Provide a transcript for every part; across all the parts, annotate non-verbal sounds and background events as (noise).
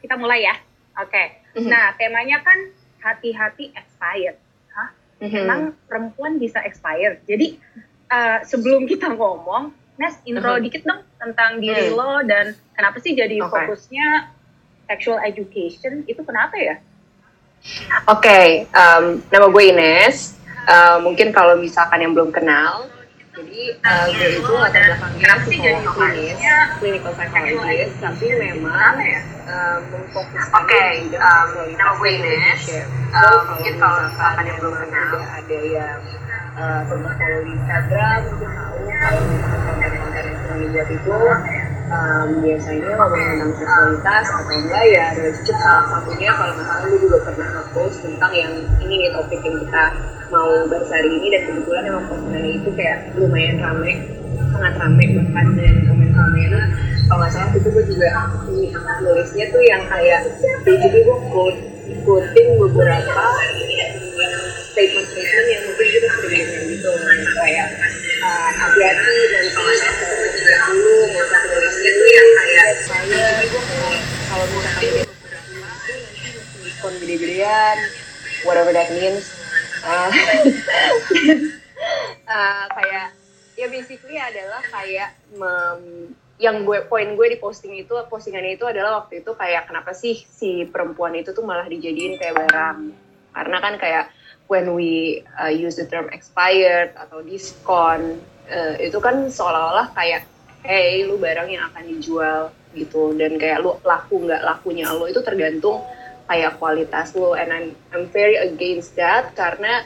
Kita mulai ya. Oke. Mhm. Nah, temanya kan hati-hati expired. Hah? Mhm. Emang perempuan bisa expired? Jadi eh, sebelum kita ngomong, Nes intro Mhm. dikit dong tentang diri lo dan kenapa sih jadi Oke. fokusnya sexual education? Itu kenapa ya? Oke, em, nama gue Ines. Eh, mungkin kalau misalkan yang belum kenal, jadi eh, gue itu latar belakangnya Kenapa sih jadi psikolog klinis, clinical psychologist, tapi memang ya? em, memfokuskan dan Ines. relationship. Em, So, mungkin kalau misalkan yang belum kenal, ada, yang eh, pernah follow di Instagram, mungkin tahu kalau konten-konten yang dibuat itu em, biasanya ngomong tentang seksualitas atau enggak ya relationship salah satunya kalau nggak salah gue juga pernah nge-post tentang yang ini nih topik yang kita mau bahas ini dan kebetulan emang postingannya itu kayak lumayan rame sangat rame bahkan dan komen-komen kalau nggak salah itu gue juga nulisnya tuh yang kayak basically gue quote quoting beberapa statement-statement yang mungkin kita sering dengar gitu. Kayak uh, hati-hati dan kalau juga dulu mau satu nulisnya tuh yang kayak saya kalau misalkan gede-gedean whatever that means Uh, (laughs) kayak ya basically adalah kayak mem- yang gue poin gue di posting itu postingannya itu adalah waktu itu kayak kenapa sih si perempuan itu tuh malah dijadiin kayak barang? Karena kan kayak when we uh, use the term expired atau diskon uh, itu kan seolah-olah kayak hey lu barang yang akan dijual gitu. Dan kayak lu laku nggak lakunya lo itu tergantung kayak kualitas lo and I'm I'm very against that karena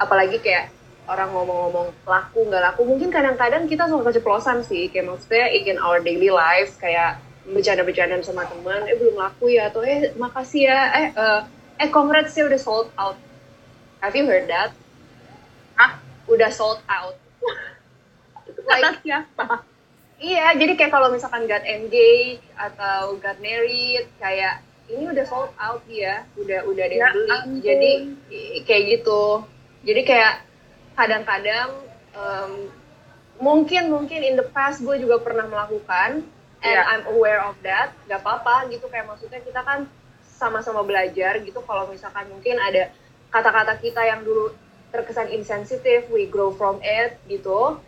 apalagi kayak orang ngomong-ngomong laku nggak laku mungkin kadang-kadang kita suka keceplosan sih kayak maksudnya in our daily life kayak bercanda-bercandaan sama teman eh belum laku ya atau eh makasih ya eh eh, eh congrats ya udah sold out have you heard that Hah? udah sold out (laughs) Kata siapa? Iya, jadi kayak kalau misalkan got engaged atau got married, kayak ini udah sold out dia, udah udah ada yang Ya beli. ampun. Jadi kayak gitu. Jadi kayak kadang-kadang em, mungkin mungkin in the past gue juga pernah melakukan, and Ya. I'm aware of that. Gak apa-apa gitu kayak maksudnya kita kan sama-sama belajar gitu. Kalau misalkan mungkin ada kata-kata kita yang dulu terkesan insensitif, we grow from it gitu.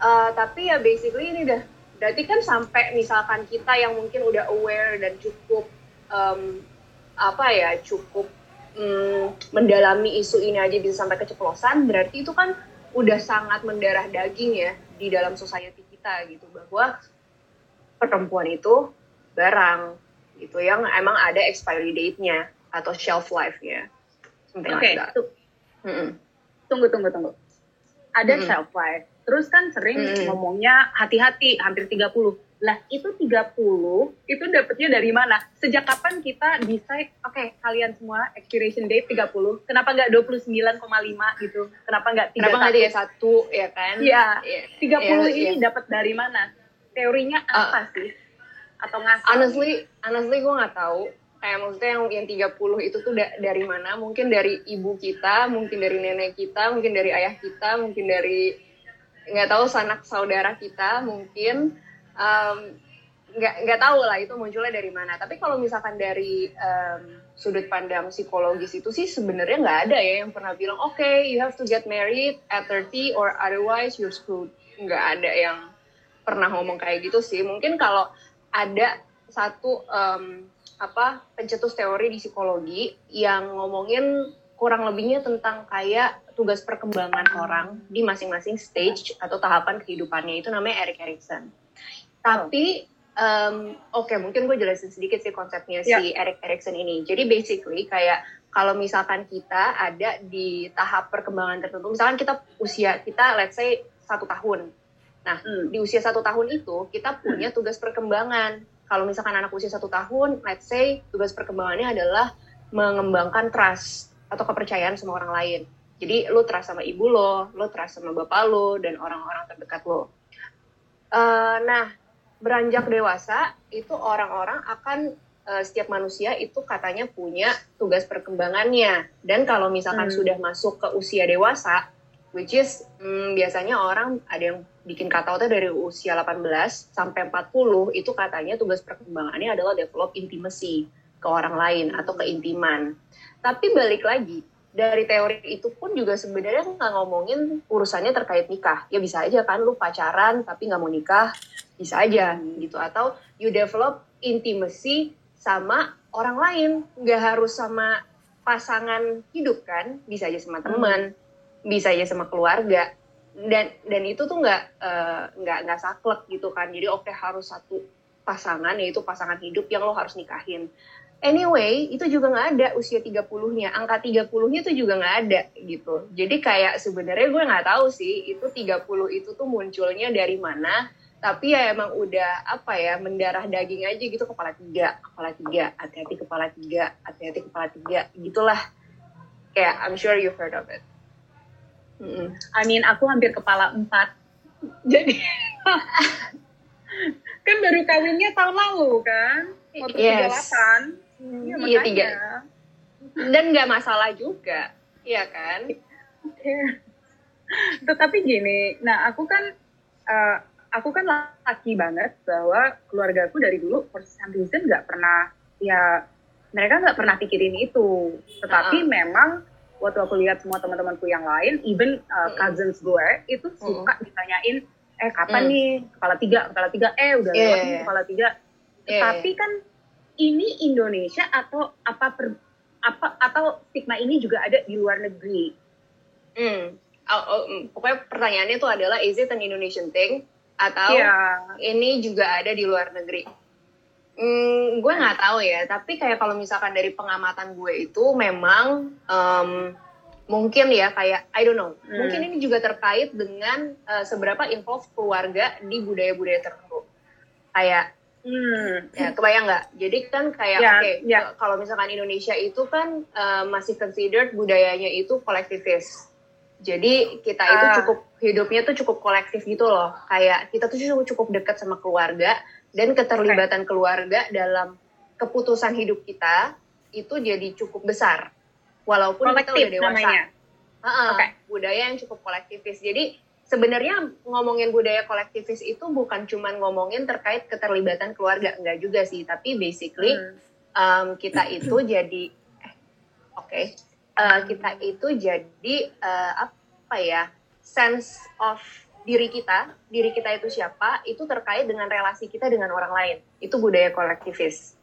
Uh, tapi ya basically ini udah berarti kan sampai misalkan kita yang mungkin udah aware dan cukup um, apa ya cukup mm, mendalami isu ini aja bisa sampai keceplosan berarti itu kan udah sangat mendarah daging ya di dalam society kita gitu bahwa perempuan itu barang gitu yang emang ada expiry date-nya atau shelf life-nya Oke, like tu- Mm-mm. tunggu tunggu tunggu. Ada Mm-mm. shelf life. Terus kan sering Mm-mm. ngomongnya hati-hati hampir 30. Lah, itu 30 itu dapetnya dari mana? Sejak kapan kita decide, oke, kalian semua expiration date 30. Kenapa nggak 29,5 gitu? Kenapa nggak 31? Kenapa nggak dia satu ya kan? Iya. Iya. 30 Iya, ini iya. dapat dari mana? Teorinya Ah. apa sih? Atau ngasal? honestly honestly gue nggak tahu kayak maksudnya yang yang 30 itu tuh da- dari mana mungkin dari ibu kita mungkin dari nenek kita mungkin dari ayah kita mungkin dari nggak tahu sanak saudara kita mungkin nggak nggak tahu lah itu munculnya dari mana. Tapi kalau misalkan dari em, sudut pandang psikologis itu sih sebenarnya nggak ada ya yang pernah bilang oke you have to get married at 30 or otherwise you're screwed. Nggak ada yang pernah ngomong kayak gitu sih. Mungkin kalau ada satu em, apa pencetus teori di psikologi yang ngomongin kurang lebihnya tentang kayak tugas perkembangan orang di masing-masing stage atau tahapan kehidupannya. Itu namanya Erik Erikson. Tapi em, oke mungkin gue jelasin sedikit sih konsepnya si Erik Erikson ini. Jadi basically kayak kalau misalkan kita ada di tahap perkembangan tertentu, misalkan kita usia kita let's say satu tahun. Nah, Hmm. di usia satu tahun itu kita punya tugas perkembangan. Kalau misalkan anak usia satu tahun, let's say tugas perkembangannya adalah mengembangkan trust atau kepercayaan sama orang lain. Jadi lo trust sama ibu lo, lo trust sama bapak lo, dan orang-orang terdekat lo. Eh, nah, beranjak dewasa itu orang-orang akan eh, setiap manusia itu katanya punya tugas perkembangannya. Dan kalau misalkan Hmm. sudah masuk ke usia dewasa, which is hmm, biasanya orang ada yang bikin out dari usia 18 sampai 40 itu katanya tugas perkembangannya adalah develop intimacy ke orang lain atau keintiman. Tapi balik lagi, dari teori itu pun juga sebenarnya nggak ngomongin urusannya terkait nikah. Ya bisa aja kan lu pacaran tapi nggak mau nikah, bisa aja gitu. Atau you develop intimacy sama orang lain, nggak harus sama pasangan hidup kan, bisa aja sama teman, hmm. bisa aja sama keluarga dan dan itu tuh nggak uh, nggak nggak saklek gitu kan jadi oke okay, harus satu pasangan yaitu pasangan hidup yang lo harus nikahin anyway itu juga nggak ada usia 30-nya angka 30-nya tuh juga nggak ada gitu jadi kayak sebenarnya gue nggak tahu sih itu 30 itu tuh munculnya dari mana tapi ya emang udah apa ya mendarah daging aja gitu kepala tiga kepala tiga hati-hati kepala tiga hati-hati kepala tiga gitulah kayak I'm sure you've heard of it Mm. I mean, aku hampir kepala empat. Jadi (laughs) kan baru kawinnya tahun lalu kan? Waktu yes. 38. Hmm, ya, iya, tiga. Dan nggak masalah juga, iya kan? Tetapi gini, nah aku kan uh, aku kan laki banget bahwa keluarga aku dari dulu for some reason nggak pernah ya mereka nggak pernah pikirin itu. Tetapi uh -huh. memang waktu aku lihat semua teman-temanku yang lain, even uh, cousins gue itu suka ditanyain, eh kapan mm. nih kepala tiga, kepala tiga, eh udah yeah, lewat nih kepala tiga. Yeah. Tapi kan ini Indonesia atau apa per, apa atau stigma ini juga ada di luar negeri. Mm. Oh, oh, pokoknya pertanyaannya tuh adalah is it an Indonesian thing atau yeah. ini juga ada di luar negeri? Hmm, gue nggak tahu ya, tapi kayak kalau misalkan dari pengamatan gue itu memang um, mungkin ya kayak I don't know, hmm. mungkin ini juga terkait dengan uh, seberapa involve keluarga di budaya-budaya tertentu. Kayak Hmm. Ya, kebayang nggak? Jadi kan kayak yeah, oke, okay, yeah. kalau misalkan Indonesia itu kan uh, masih considered budayanya itu kolektivis. Jadi kita itu ah. cukup hidupnya tuh cukup kolektif gitu loh. Kayak kita tuh cukup cukup dekat sama keluarga dan keterlibatan okay. keluarga dalam keputusan hidup kita itu jadi cukup besar walaupun kolektif kita udah dewasa. Namanya. Uh-uh, okay. budaya yang cukup kolektivis. Jadi sebenarnya ngomongin budaya kolektivis itu bukan cuma ngomongin terkait keterlibatan keluarga, enggak juga sih, tapi basically hmm. um, kita itu jadi eh, oke, okay, uh, kita itu jadi uh, apa ya sense of diri kita, diri kita itu siapa, itu terkait dengan relasi kita dengan orang lain. Itu budaya kolektivis.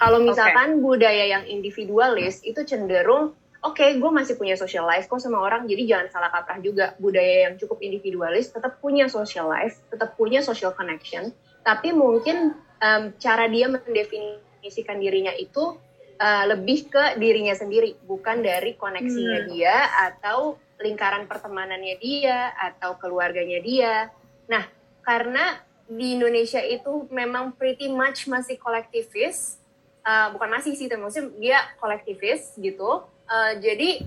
Kalau misalkan okay. budaya yang individualis itu cenderung, oke, okay, gue masih punya social life kok sama orang, jadi jangan salah kaprah juga. Budaya yang cukup individualis tetap punya social life, tetap punya social connection, tapi mungkin um, cara dia mendefinisikan dirinya itu uh, lebih ke dirinya sendiri, bukan dari koneksinya hmm. dia atau lingkaran pertemanannya dia atau keluarganya dia. Nah, karena di Indonesia itu memang pretty much masih kolektivis, uh, bukan masih sih, maksudnya dia kolektivis gitu. Uh, jadi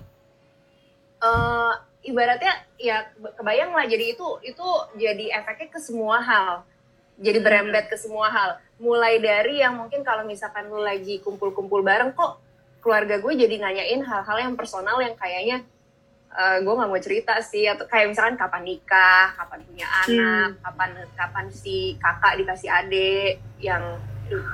uh, ibaratnya ya kebayang lah jadi itu itu jadi efeknya ke semua hal. Jadi berembet ke semua hal. Mulai dari yang mungkin kalau misalkan lu lagi kumpul-kumpul bareng kok keluarga gue jadi nanyain hal-hal yang personal yang kayaknya uh, gue nggak mau cerita sih. Atau kayak misalkan kapan nikah, kapan punya anak, hmm. kapan kapan si kakak dikasih adik yang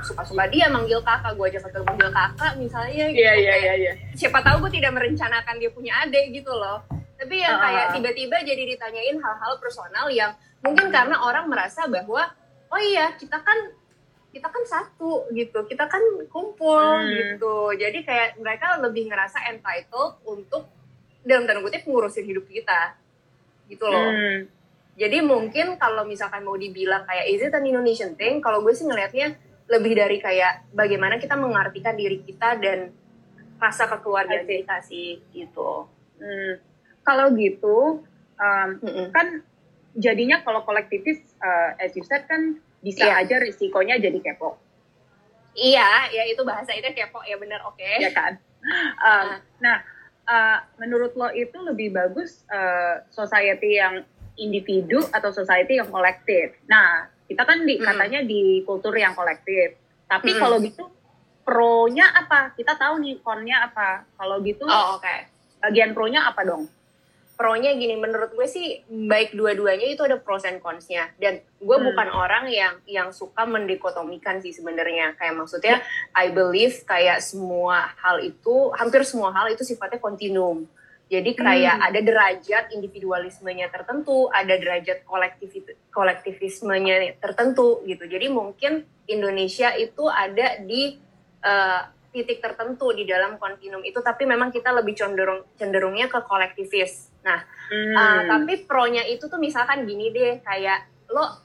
suka-suka dia manggil kakak, gue aja kagak manggil kakak misalnya gitu. Iya iya iya. iya. Siapa tahu gue tidak merencanakan dia punya adik gitu loh. Tapi yang kayak tiba-tiba jadi ditanyain hal-hal personal yang mungkin karena orang merasa bahwa oh iya kita kan kita kan satu gitu, kita kan kumpul hmm. gitu. Jadi kayak mereka lebih ngerasa entitled untuk dalam tanda kutip ngurusin hidup kita gitu loh hmm. jadi mungkin kalau misalkan mau dibilang kayak is it an Indonesian thing kalau gue sih ngelihatnya lebih dari kayak bagaimana kita mengartikan diri kita dan rasa kekeluargaan kita sih gitu hmm. kalau gitu um, mm kan jadinya kalau kolektivis uh, as you said kan bisa yeah. aja risikonya jadi kepo iya ya itu bahasa itu kepo ya benar oke okay. ya kan uh, nah uh, menurut lo itu lebih bagus uh, society yang individu atau society yang kolektif? Nah, kita kan di, hmm. katanya di kultur yang kolektif. Tapi hmm. kalau gitu pro-nya apa? Kita tahu nih konnya apa. Kalau gitu oh, okay. bagian pro-nya apa dong? pro-nya gini menurut gue sih baik dua-duanya itu ada pros and cons-nya dan gue Hmm. bukan orang yang yang suka mendikotomikan sih sebenarnya kayak maksudnya I believe kayak semua hal itu hampir semua hal itu sifatnya kontinum jadi kayak Hmm. ada derajat individualismenya tertentu ada derajat kolektif kolektivismenya tertentu gitu jadi mungkin Indonesia itu ada di eh, titik tertentu di dalam kontinum itu tapi memang kita lebih cenderung cenderungnya ke kolektivis nah Hmm. Uh, tapi pro-nya itu tuh misalkan gini deh, kayak lo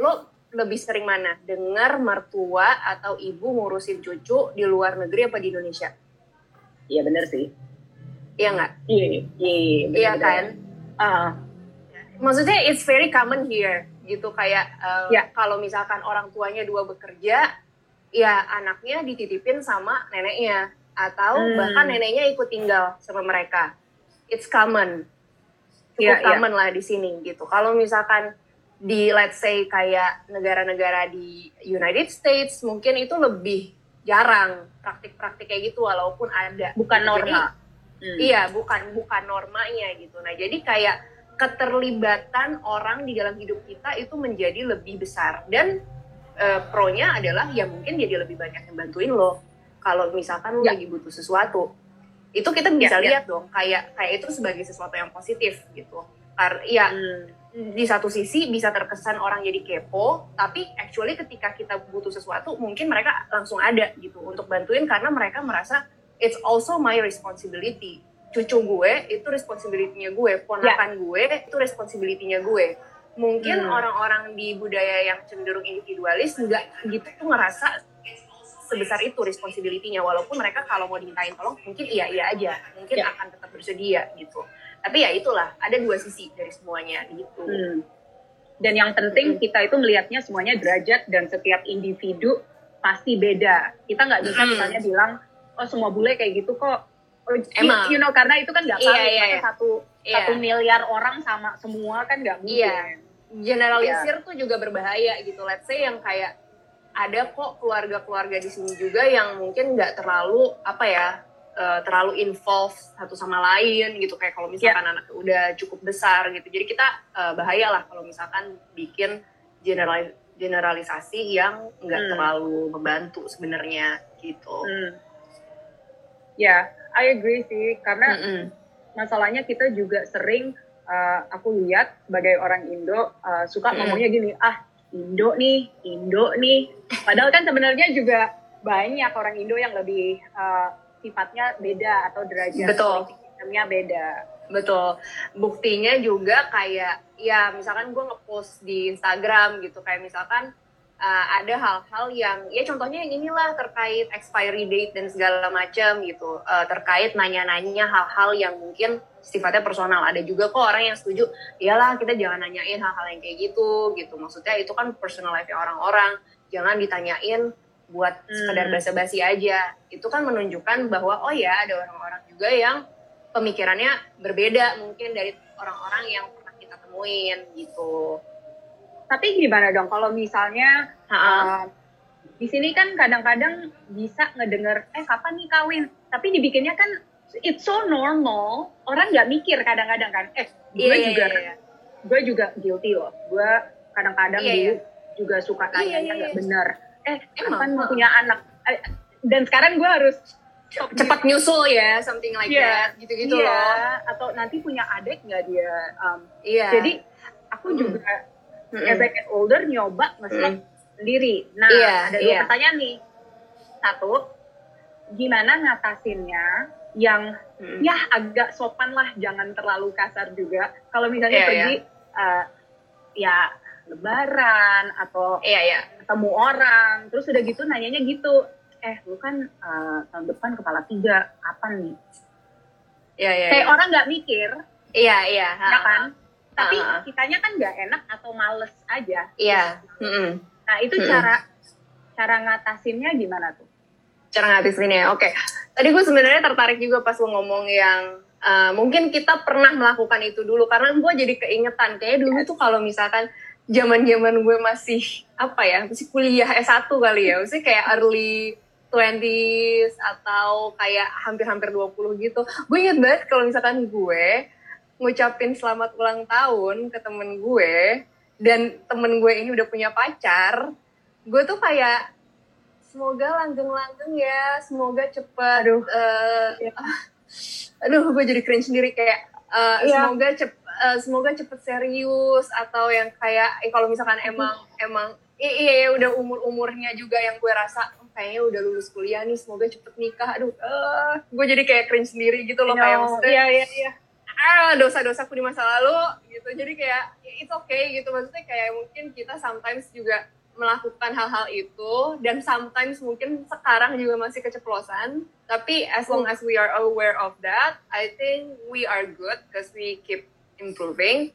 lo lebih sering mana dengar mertua atau ibu ngurusin cucu di luar negeri apa di Indonesia? Iya bener sih. Iya nggak? Iya, iya, iya, Iya bener-bener. kan? Ah, Maksudnya it's very common here gitu kayak uh, Ya. kalau misalkan orang tuanya dua bekerja, ya anaknya dititipin sama neneknya atau Hmm. bahkan neneknya ikut tinggal sama mereka. It's common. Cukup Iya, iya. common lah di sini gitu. Kalau misalkan di let's say kayak negara-negara di United States mungkin itu lebih jarang praktik-praktik kayak gitu walaupun ada. bukan Gitu. Hmm. Iya, bukan bukan normanya gitu. Nah, jadi kayak keterlibatan orang di dalam hidup kita itu menjadi lebih besar dan eh, pro-nya adalah ya mungkin jadi lebih banyak yang bantuin lo kalau misalkan lo Ya. lagi butuh sesuatu. Itu kita bisa Ya, ya. lihat dong kayak kayak itu sebagai sesuatu yang positif gitu. Karena ya Hmm. di satu sisi bisa terkesan orang jadi kepo, tapi actually ketika kita butuh sesuatu mungkin mereka langsung ada gitu untuk bantuin karena mereka merasa it's also my responsibility. Cucu gue itu responsibility-nya gue, ponakan gue itu responsibility-nya gue. Mungkin Hmm. orang-orang di budaya yang cenderung individualis nggak gitu tuh ngerasa sebesar itu responsibility-nya walaupun mereka kalau mau dimintain tolong mungkin iya iya aja, mungkin Ya. akan tetap bersedia gitu. Tapi ya itulah, ada dua sisi dari semuanya gitu. Hmm. Dan yang penting Mm-mm. kita itu melihatnya semuanya derajat dan setiap individu pasti beda. Kita nggak bisa Mm-mm. misalnya bilang, oh semua bule kayak gitu kok. Oh, Emang. you know karena itu kan nggak Iya, valid. iya, iya. satu Iya. satu miliar orang sama semua kan nggak mungkin. Iya. generalisir tuh juga berbahaya gitu. Let's say yang kayak ada kok keluarga-keluarga di sini juga yang mungkin nggak terlalu apa ya eh, terlalu involved satu sama lain gitu kayak kalau misalkan anak udah cukup besar gitu. Jadi kita eh, bahaya lah kalau misalkan bikin general generalisasi yang nggak Hmm. terlalu membantu sebenarnya gitu. Hmm. Ya, I agree sih karena Mm-mm. masalahnya kita juga sering uh, aku lihat sebagai orang Indo uh, suka Mm. ngomongnya gini ah Indo nih Indo nih padahal kan sebenarnya juga banyak orang Indo yang lebih uh, sifatnya beda atau derajat Betul. sistemnya beda Betul. Buktinya juga kayak ya misalkan gue ngepost di Instagram gitu kayak misalkan uh, ada hal-hal yang ya contohnya yang inilah terkait expiry date dan segala macam gitu. Uh, terkait nanya-nanya hal-hal yang mungkin sifatnya personal. Ada juga kok orang yang setuju iyalah kita jangan nanyain hal-hal yang kayak gitu gitu. Maksudnya itu kan personal life orang-orang. Jangan ditanyain buat Hmm. sekedar basa-basi aja. Itu kan menunjukkan bahwa oh ya ada orang-orang juga yang pemikirannya berbeda mungkin dari orang-orang yang pernah kita temuin gitu. Tapi gimana dong kalau misalnya uh, di sini kan kadang-kadang bisa ngedenger eh kapan nih kawin tapi dibikinnya kan it's so normal orang nggak mikir kadang-kadang kan eh gue Iya, iya, juga iya, iya. gue juga guilty loh gue kadang-kadang Iya, dulu iya. juga suka Iya, tanya iya, nggak iya. benar eh Emang, kapan mau punya anak Eh, dan sekarang gue harus stop Cepat nyusul ya, something like Iya. that, gitu-gitu Iya, loh. atau nanti punya adik nggak dia um, Iya. jadi aku Hmm. juga Mm-mm. as I get older nyoba nge-stop Mm. sendiri nah Iya, ada dua iya. pertanyaan nih satu gimana ngatasinnya yang Mm-mm. ya agak sopan lah jangan terlalu kasar juga kalau misalnya Iya, pergi eh, ya lebaran atau Iya, iya. ketemu orang terus udah gitu nanyanya gitu eh lu kan eh, tahun depan kepala tiga kapan nih Iya, iya. kayak iya. orang nggak mikir Iya, iya. ya kan tapi Ha. kitanya kan nggak enak atau males aja Iya. Mm-mm. nah itu Mm-mm. cara cara ngatasinnya gimana tuh cara ngatasinnya. Oke, tadi gue sebenarnya tertarik juga pas lo ngomong yang uh, mungkin kita pernah melakukan itu dulu karena gue jadi keingetan kayak dulu tuh kalau misalkan zaman-zaman gue masih apa ya masih kuliah S1 kali ya, masih kayak early 20s atau kayak hampir-hampir 20 gitu. Gue inget banget kalau misalkan gue ngucapin selamat ulang tahun ke temen gue dan temen gue ini udah punya pacar, gue tuh kayak semoga langgeng-langgeng ya, semoga cepet. Aduh. eh, ah, (laughs) aduh, gue jadi cringe sendiri kayak eh, Iya. semoga cep eh, semoga cepet serius atau yang kayak eh, kalau misalkan emang emang i- iya iya, udah umur umurnya juga yang gue rasa "Oh, kayaknya udah lulus kuliah nih semoga cepet nikah aduh eh, gue jadi kayak cringe sendiri gitu loh kayak maksudnya Iya, iya, iya. Ah dosa-dosaku di masa lalu gitu. Jadi kayak ya, it's okay gitu. Maksudnya kayak mungkin kita sometimes juga melakukan hal-hal itu dan sometimes mungkin sekarang juga masih keceplosan. Tapi as long as we are aware of that I think we are good because we keep improving.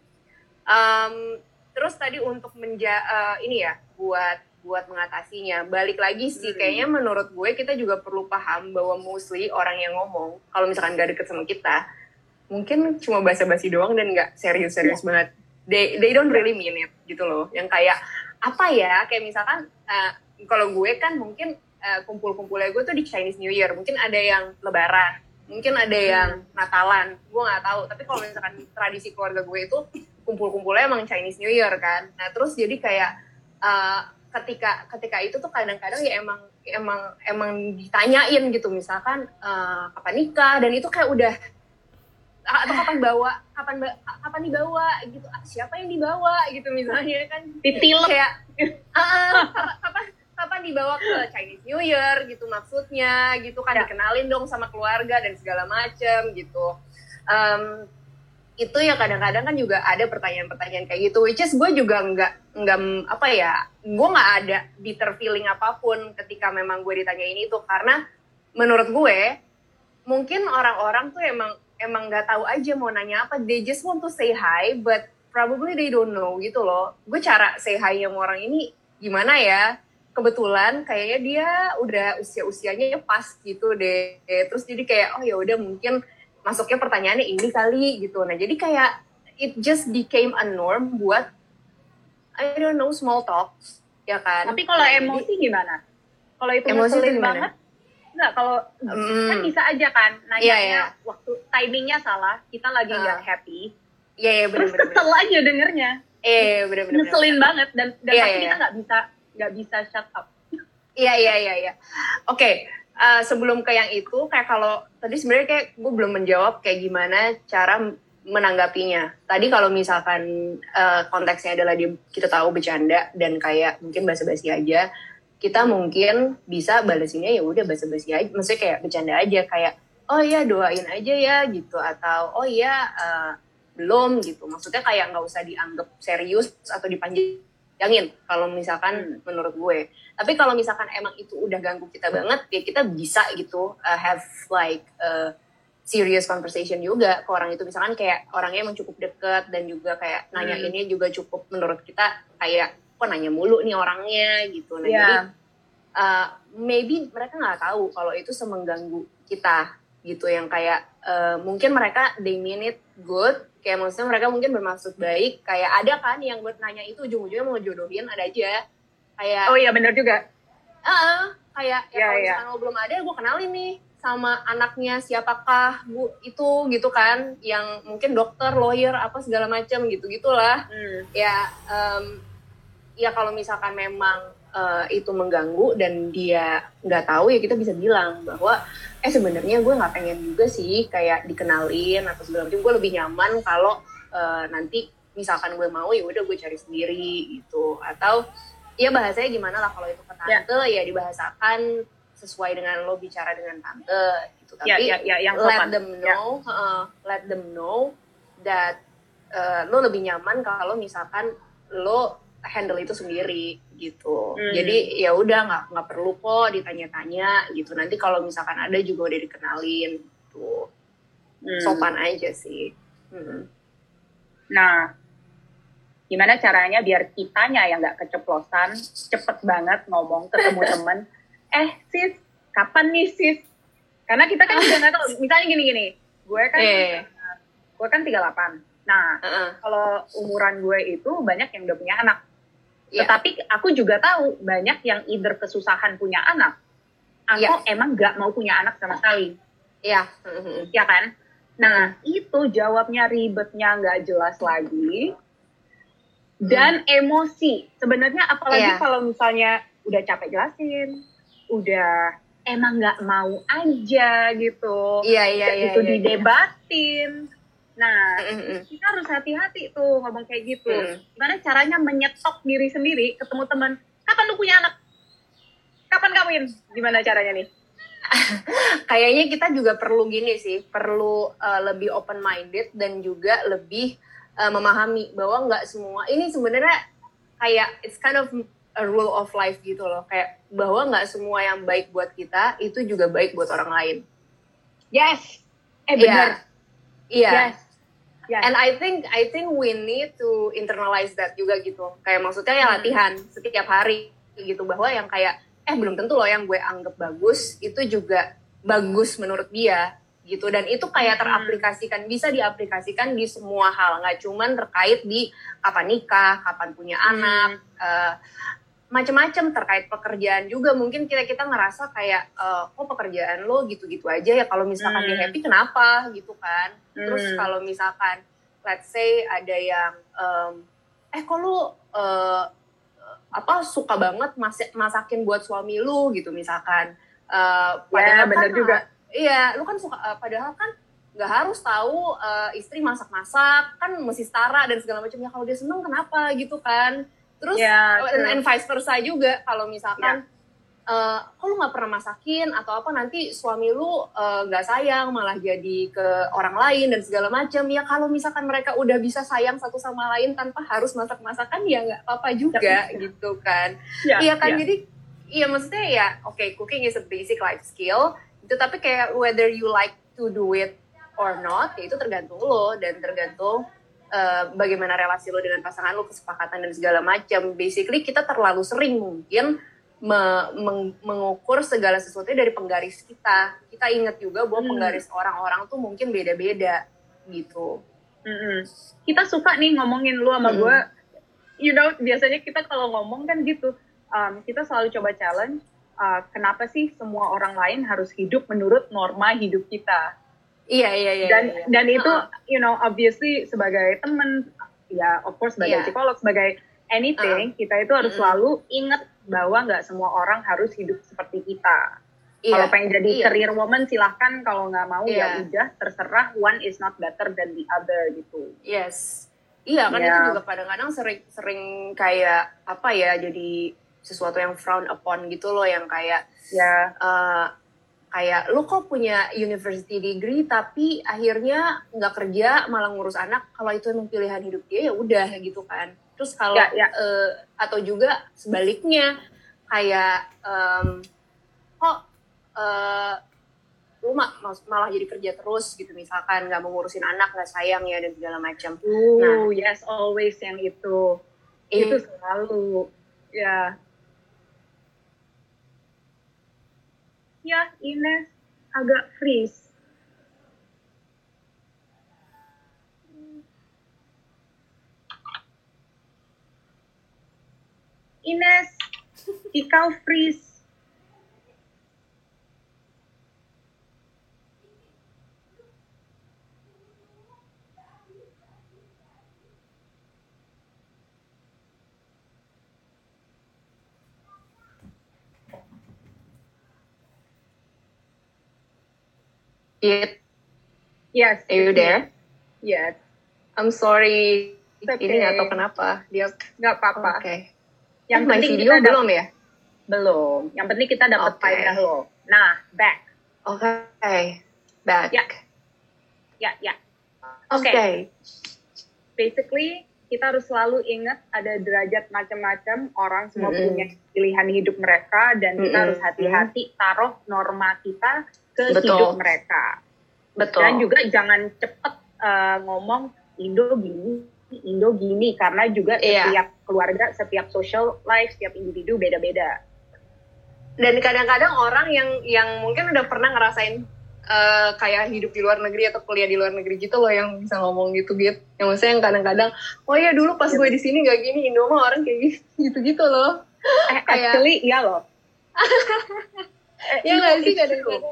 Um, terus tadi untuk menja eh, ini ya buat buat mengatasinya. Balik lagi sih Hmm. kayaknya menurut gue kita juga perlu paham bahwa mostly orang yang ngomong kalau misalkan gak deket sama kita mungkin cuma basa-basi doang dan nggak serius-serius banget. They they don't really mean it gitu loh. Yang kayak apa ya kayak misalkan eh, kalau gue kan mungkin eh, kumpul-kumpulnya gue tuh di Chinese New Year. Mungkin ada yang Lebaran mungkin ada yang Natalan. Gue nggak tahu. Tapi kalau misalkan tradisi keluarga gue itu kumpul-kumpulnya emang Chinese New Year kan. Nah terus jadi kayak eh, ketika ketika itu tuh kadang-kadang ya emang emang emang ditanyain gitu. Misalkan eh, kapan nikah? Dan itu kayak udah atau kapan bawa? Kapan kapan dibawa? Gitu. Ah, siapa yang dibawa? Gitu misalnya kan. Titilep. kayak ah, ah, kapan kapan dibawa ke Chinese New Year? Gitu maksudnya. Gitu kan Ya. dikenalin dong sama keluarga dan segala macem gitu. Em, itu ya kadang-kadang kan juga ada pertanyaan-pertanyaan kayak gitu which is gue juga nggak nggak apa ya gue nggak ada bitter feeling apa pun ketika memang gue ditanya ini tuh karena menurut gue mungkin orang-orang tuh emang emang nggak tahu aja mau nanya apa. They just want to say hi but probably they don't know gitu loh. Gue cara say hi sama orang ini gimana ya? Kebetulan kayaknya dia udah usia-usianya pas gitu deh. Terus jadi kayak oh ya udah mungkin masuknya pertanyaannya ini kali gitu. Nah jadi kayak it just became a norm buat I don't know small talks ya kan? Tapi kalau Nah, jadi- emosi gimana? Kalau itu Emosi itu gimana? banget, enggak kalau Hmm. kan bisa aja kan nanya Iya, iya. waktu timingnya salah, kita lagi Ah. nggak happy, Iya, iya, terus bener-bener. kesel aja dengernya, Eh, bener-bener. ngeselin banget dan dan Iya, pasti iya, kita nggak bisa nggak bisa shut up. (laughs) Iya, iya, iya, iya. Oke, eh, sebelum ke yang itu, kayak kalau tadi sebenarnya kayak gue belum menjawab kayak gimana cara menanggapinya. Tadi kalau misalkan eh, konteksnya adalah dia, kita tahu bercanda dan kayak mungkin basa-basi aja, kita mungkin bisa balesinnya ya udah basa-basi aja, maksudnya kayak bercanda aja kayak oh iya doain aja ya gitu atau oh iya eh, belum gitu. Maksudnya kayak nggak usah dianggap serius atau dipanjangin kalau misalkan menurut gue. Tapi kalau misalkan emang itu udah ganggu kita banget, ya kita bisa gitu uh, have like a serious conversation juga ke orang itu. Misalkan kayak orangnya emang cukup deket dan juga kayak nanya Hmm. ini juga cukup menurut kita kayak kok nanya mulu nih orangnya gitu. Nah Iya. jadi uh, maybe mereka nggak tahu kalau itu semengganggu kita gitu yang kayak uh, mungkin mereka they mean it good kayak maksudnya mereka mungkin bermaksud baik kayak ada kan yang buat nanya itu ujung-ujungnya mau jodohin ada aja kayak Oh iya benar juga. Ah, kayak ya Iya, kalau misalkan lo belum ada, gue kenalin nih sama anaknya siapakah bu itu gitu kan, yang mungkin dokter, lawyer apa segala macam gitu gitulah. Hmm. Ya, em, ya kalau misalkan memang eh, itu mengganggu dan dia nggak tahu ya kita bisa bilang bahwa eh sebenarnya gue nggak pengen juga sih kayak dikenalin atau segala macam. Gue lebih nyaman kalau eh, nanti misalkan gue mau ya udah gue cari sendiri gitu atau ya bahasanya gimana lah kalau itu ke tante ya, dibahasakan sesuai dengan lo bicara dengan tante gitu tapi Ya, ya, ya, yang let sopan. them Ya. know heeh, let them know that uh, lo lebih nyaman kalau misalkan lo handle itu sendiri gitu Hmm. jadi ya udah nggak nggak perlu kok ditanya-tanya gitu nanti kalau misalkan ada juga udah dikenalin gitu Hmm. sopan aja sih Hmm. Nah, gimana caranya biar kitanya yang nggak keceplosan, cepet banget ngomong ketemu (laughs) temen, eh sis, kapan nih sis? Karena kita kan juga nggak tahu, misalnya gini-gini, gue kan, Eh. gue kan 38. Nah, Heeh. kalau umuran gue itu banyak yang udah punya anak. Iya. Tetapi aku juga tahu banyak yang either kesusahan punya anak, atau Iya. emang nggak mau punya anak sama sekali, Iya. Hmm. ya kan? Nah, itu jawabnya ribetnya nggak jelas lagi. Dan emosi. Sebenarnya apalagi Iya. kalau misalnya udah capek jelasin, udah emang nggak mau aja gitu. Iya iya iya. itu iya, iya. didebatin. Nah, Mm-mm. kita harus hati-hati tuh ngomong kayak gitu. Mm. Gimana caranya menyetop diri sendiri ketemu teman, kapan lu punya anak? Kapan kawin? Gimana caranya nih? (laughs) kayaknya kita juga perlu gini sih, perlu uh, lebih open minded dan juga lebih uh, memahami bahwa nggak semua ini sebenarnya kayak it's kind of a rule of life gitu loh, kayak bahwa nggak semua yang baik buat kita itu juga baik buat orang lain. Yes. Eh Iya. benar. Iya. Yes. Yes. And I think I think we need to internalize that juga gitu. Kayak maksudnya ya Hmm. latihan setiap hari gitu bahwa yang kayak eh belum tentu loh yang gue anggap bagus itu juga bagus menurut dia gitu dan itu kayak Hmm. teraplikasikan bisa diaplikasikan di semua hal nggak cuman terkait di kapan nikah kapan punya Hmm. anak eh, macam-macam terkait pekerjaan juga. Mungkin kita kita ngerasa kayak eh, kok pekerjaan lo gitu-gitu aja ya. Kalau misalkan dia Hmm. happy kenapa? Gitu kan. Terus Hmm. kalau misalkan let's say ada yang em, eh kok lu eh, apa suka banget masak masakin buat suami lu gitu misalkan. Eh, Ya, bener kan, juga. iya lu kan suka eh, padahal kan nggak harus tahu eh, istri masak-masak kan mesti setara dan segala macam ya kalau dia seneng kenapa? Gitu kan terus Ya, and, and vice versa juga kalau misalkan eh kok lu nggak pernah masakin atau apa nanti suami lu eh, nggak sayang malah jadi ke orang lain dan segala macam. Ya kalau misalkan mereka udah bisa sayang satu sama lain tanpa harus masak masakan ya nggak apa-apa juga gitu kan. Ya, iya kan? ya. jadi iya maksudnya ya oke cooking is a basic life skill. Itu tapi kayak whether you like to do it or not ya itu tergantung lo dan tergantung eh, bagaimana relasi lo dengan pasangan lo kesepakatan dan segala macam basically kita terlalu sering mungkin me- meng- mengukur segala sesuatu dari penggaris kita kita ingat juga bahwa Hmm. penggaris orang-orang tuh mungkin beda-beda gitu Mm-mm. Kita suka nih ngomongin lu sama Mm-mm. gue. You know, biasanya kita kalau ngomong kan gitu. um, kita selalu coba challenge. uh, kenapa sih semua orang lain harus hidup menurut norma hidup kita? Iya iya iya dan iya. dan itu, Heeh. you know, obviously sebagai teman, ya, of course sebagai Iya. psikolog, sebagai anything, kita itu harus Mm-mm. selalu ingat bahwa nggak semua orang harus hidup seperti kita. Iya. Kalau pengen jadi Iya. career woman silahkan, kalau nggak mau Iya. ya udah terserah. One is not better than the other gitu. Yes. Iya kan Ya. itu juga kadang-kadang sering sering kayak apa ya jadi sesuatu yang frown upon gitu loh yang kayak Ya, eh, kayak lu kok punya university degree tapi akhirnya nggak kerja malah ngurus anak kalau itu emang pilihan hidup dia ya udah gitu kan terus kalau Ya, ya. eh, atau juga sebaliknya kayak em, kok eh, lu ma- malah jadi kerja terus gitu misalkan nggak mau ngurusin anak nggak sayang ya dan segala macam Uh, Nah. yes, always yang itu. Eh, Itu selalu. Ya. Ya, Ines agak freeze. Ines, ikau freeze. It, Yes. are you there? Yes. I'm sorry. Okay. Ini nggak tahu kenapa dia. Nggak apa-apa. Oke. Yang main penting video kita belum ya? belum. Yang penting kita dapat Oke. faedah loh. Nah, back. Oke. Back. Ya. Ya, ya. Oke. Oke. Basically, kita harus selalu ingat ada derajat macam-macam. Orang semua Mm-mm. punya pilihan hidup mereka dan kita Mm-mm. harus hati-hati taruh norma kita ke Betul. hidup mereka. Betul. Dan juga jangan cepet uh, ngomong Indo gini, Indo gini karena juga Iya. setiap keluarga, setiap social life, setiap individu beda-beda. Dan kadang-kadang orang yang yang mungkin udah pernah ngerasain eh, kayak hidup di luar negeri atau kuliah di luar negeri gitu loh yang bisa ngomong gitu gitu. Yang maksudnya yang kadang-kadang, oh ya dulu pas gue di sini gak gini, Indo mah orang kayak (laughs) gitu gitu loh. Eh, Kayak- actually, iya loh. Eh, Ya no, nggak sih kadang-kadang.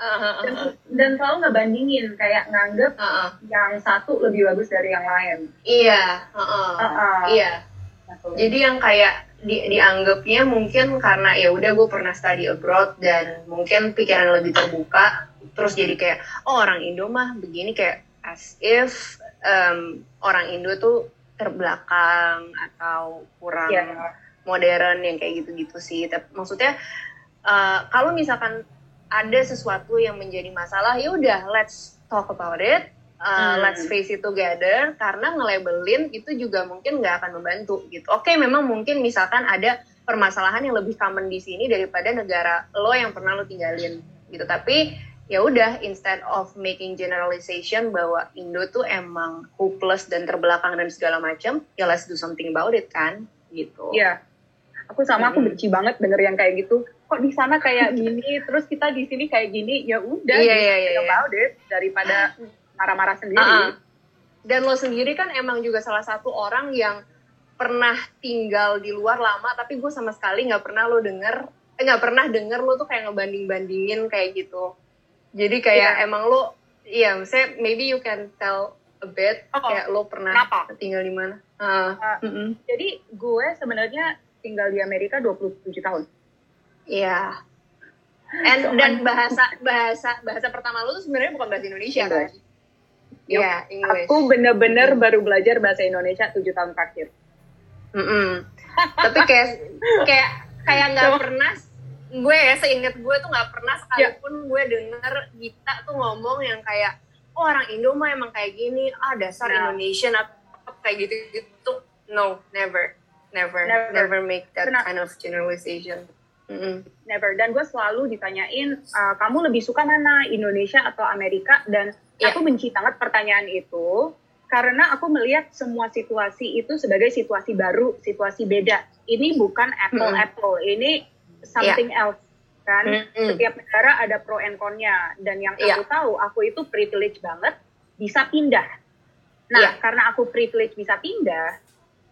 Uh, dan, dan selalu ngebandingin kayak nganggep uh, yang satu lebih bagus dari yang lain. Iya, uh, uh. Uh-uh. iya. Jadi yang kayak di, dianggapnya mungkin karena ya udah gue pernah study abroad dan mungkin pikiran lebih terbuka, terus jadi kayak oh orang Indo mah begini kayak as if um, orang Indo tuh terbelakang atau kurang Iya. modern yang kayak gitu-gitu sih. Tapi maksudnya uh, kalau misalkan ada sesuatu yang menjadi masalah, ya udah let's talk about it, uh, Hmm. let's face it together. Karena nge-labelin itu juga mungkin nggak akan membantu gitu. Oke, memang mungkin misalkan ada permasalahan yang lebih common di sini daripada negara lo yang pernah lo tinggalin gitu. Tapi ya udah instead of making generalization bahwa Indo tuh emang hopeless dan terbelakang dan segala macam, ya let's do something about it kan gitu. Iya. Aku sama aku Mm-mm. benci banget denger yang kayak gitu. Kok di sana kayak gini, (laughs) terus kita di sini kayak gini, ya udah something iya, iya. about it daripada marah-marah sendiri. Ah, ah. Dan lo sendiri kan emang juga salah satu orang yang pernah tinggal di luar lama, tapi gue sama sekali nggak pernah lo denger, eh, nggak pernah denger lo tuh kayak ngebanding-bandingin kayak gitu. Jadi kayak Iya. emang lo, iya, misalnya maybe you can tell a bit, Oh, kayak lo pernah kenapa? tinggal di mana? Ah, Ah, mm-mm. Jadi gue sebenarnya tinggal di Amerika 27 tahun. Iya. And So, dan bahasa bahasa bahasa pertama lo tuh sebenarnya bukan bahasa Indonesia kan? English. Iya, English. Aku bener-bener baru belajar bahasa Indonesia 7 tahun terakhir. Mm-mm. Tapi kayak kayak kayak nggak pernah gue ya seingat gue tuh nggak pernah Ya. sekalipun gue denger Gita tuh ngomong yang kayak oh orang Indo mah emang kayak gini ah dasar Nah. Indonesian apa kayak gitu gitu no never never Never. never, make that Kena- kind of generalization Mm-mm. Never. Dan gue selalu ditanyain, "Ah, kamu lebih suka mana, Indonesia atau Amerika? Dan Iya. aku benci banget pertanyaan itu, karena aku melihat semua situasi itu sebagai situasi baru, situasi beda. Ini bukan apple-apple, ini something else. Kan? Mm-mm. Setiap negara ada pro and con-nya. Dan yang Iya. aku tahu, aku itu privilege banget, bisa pindah. Nah, Iya. karena aku privilege bisa pindah,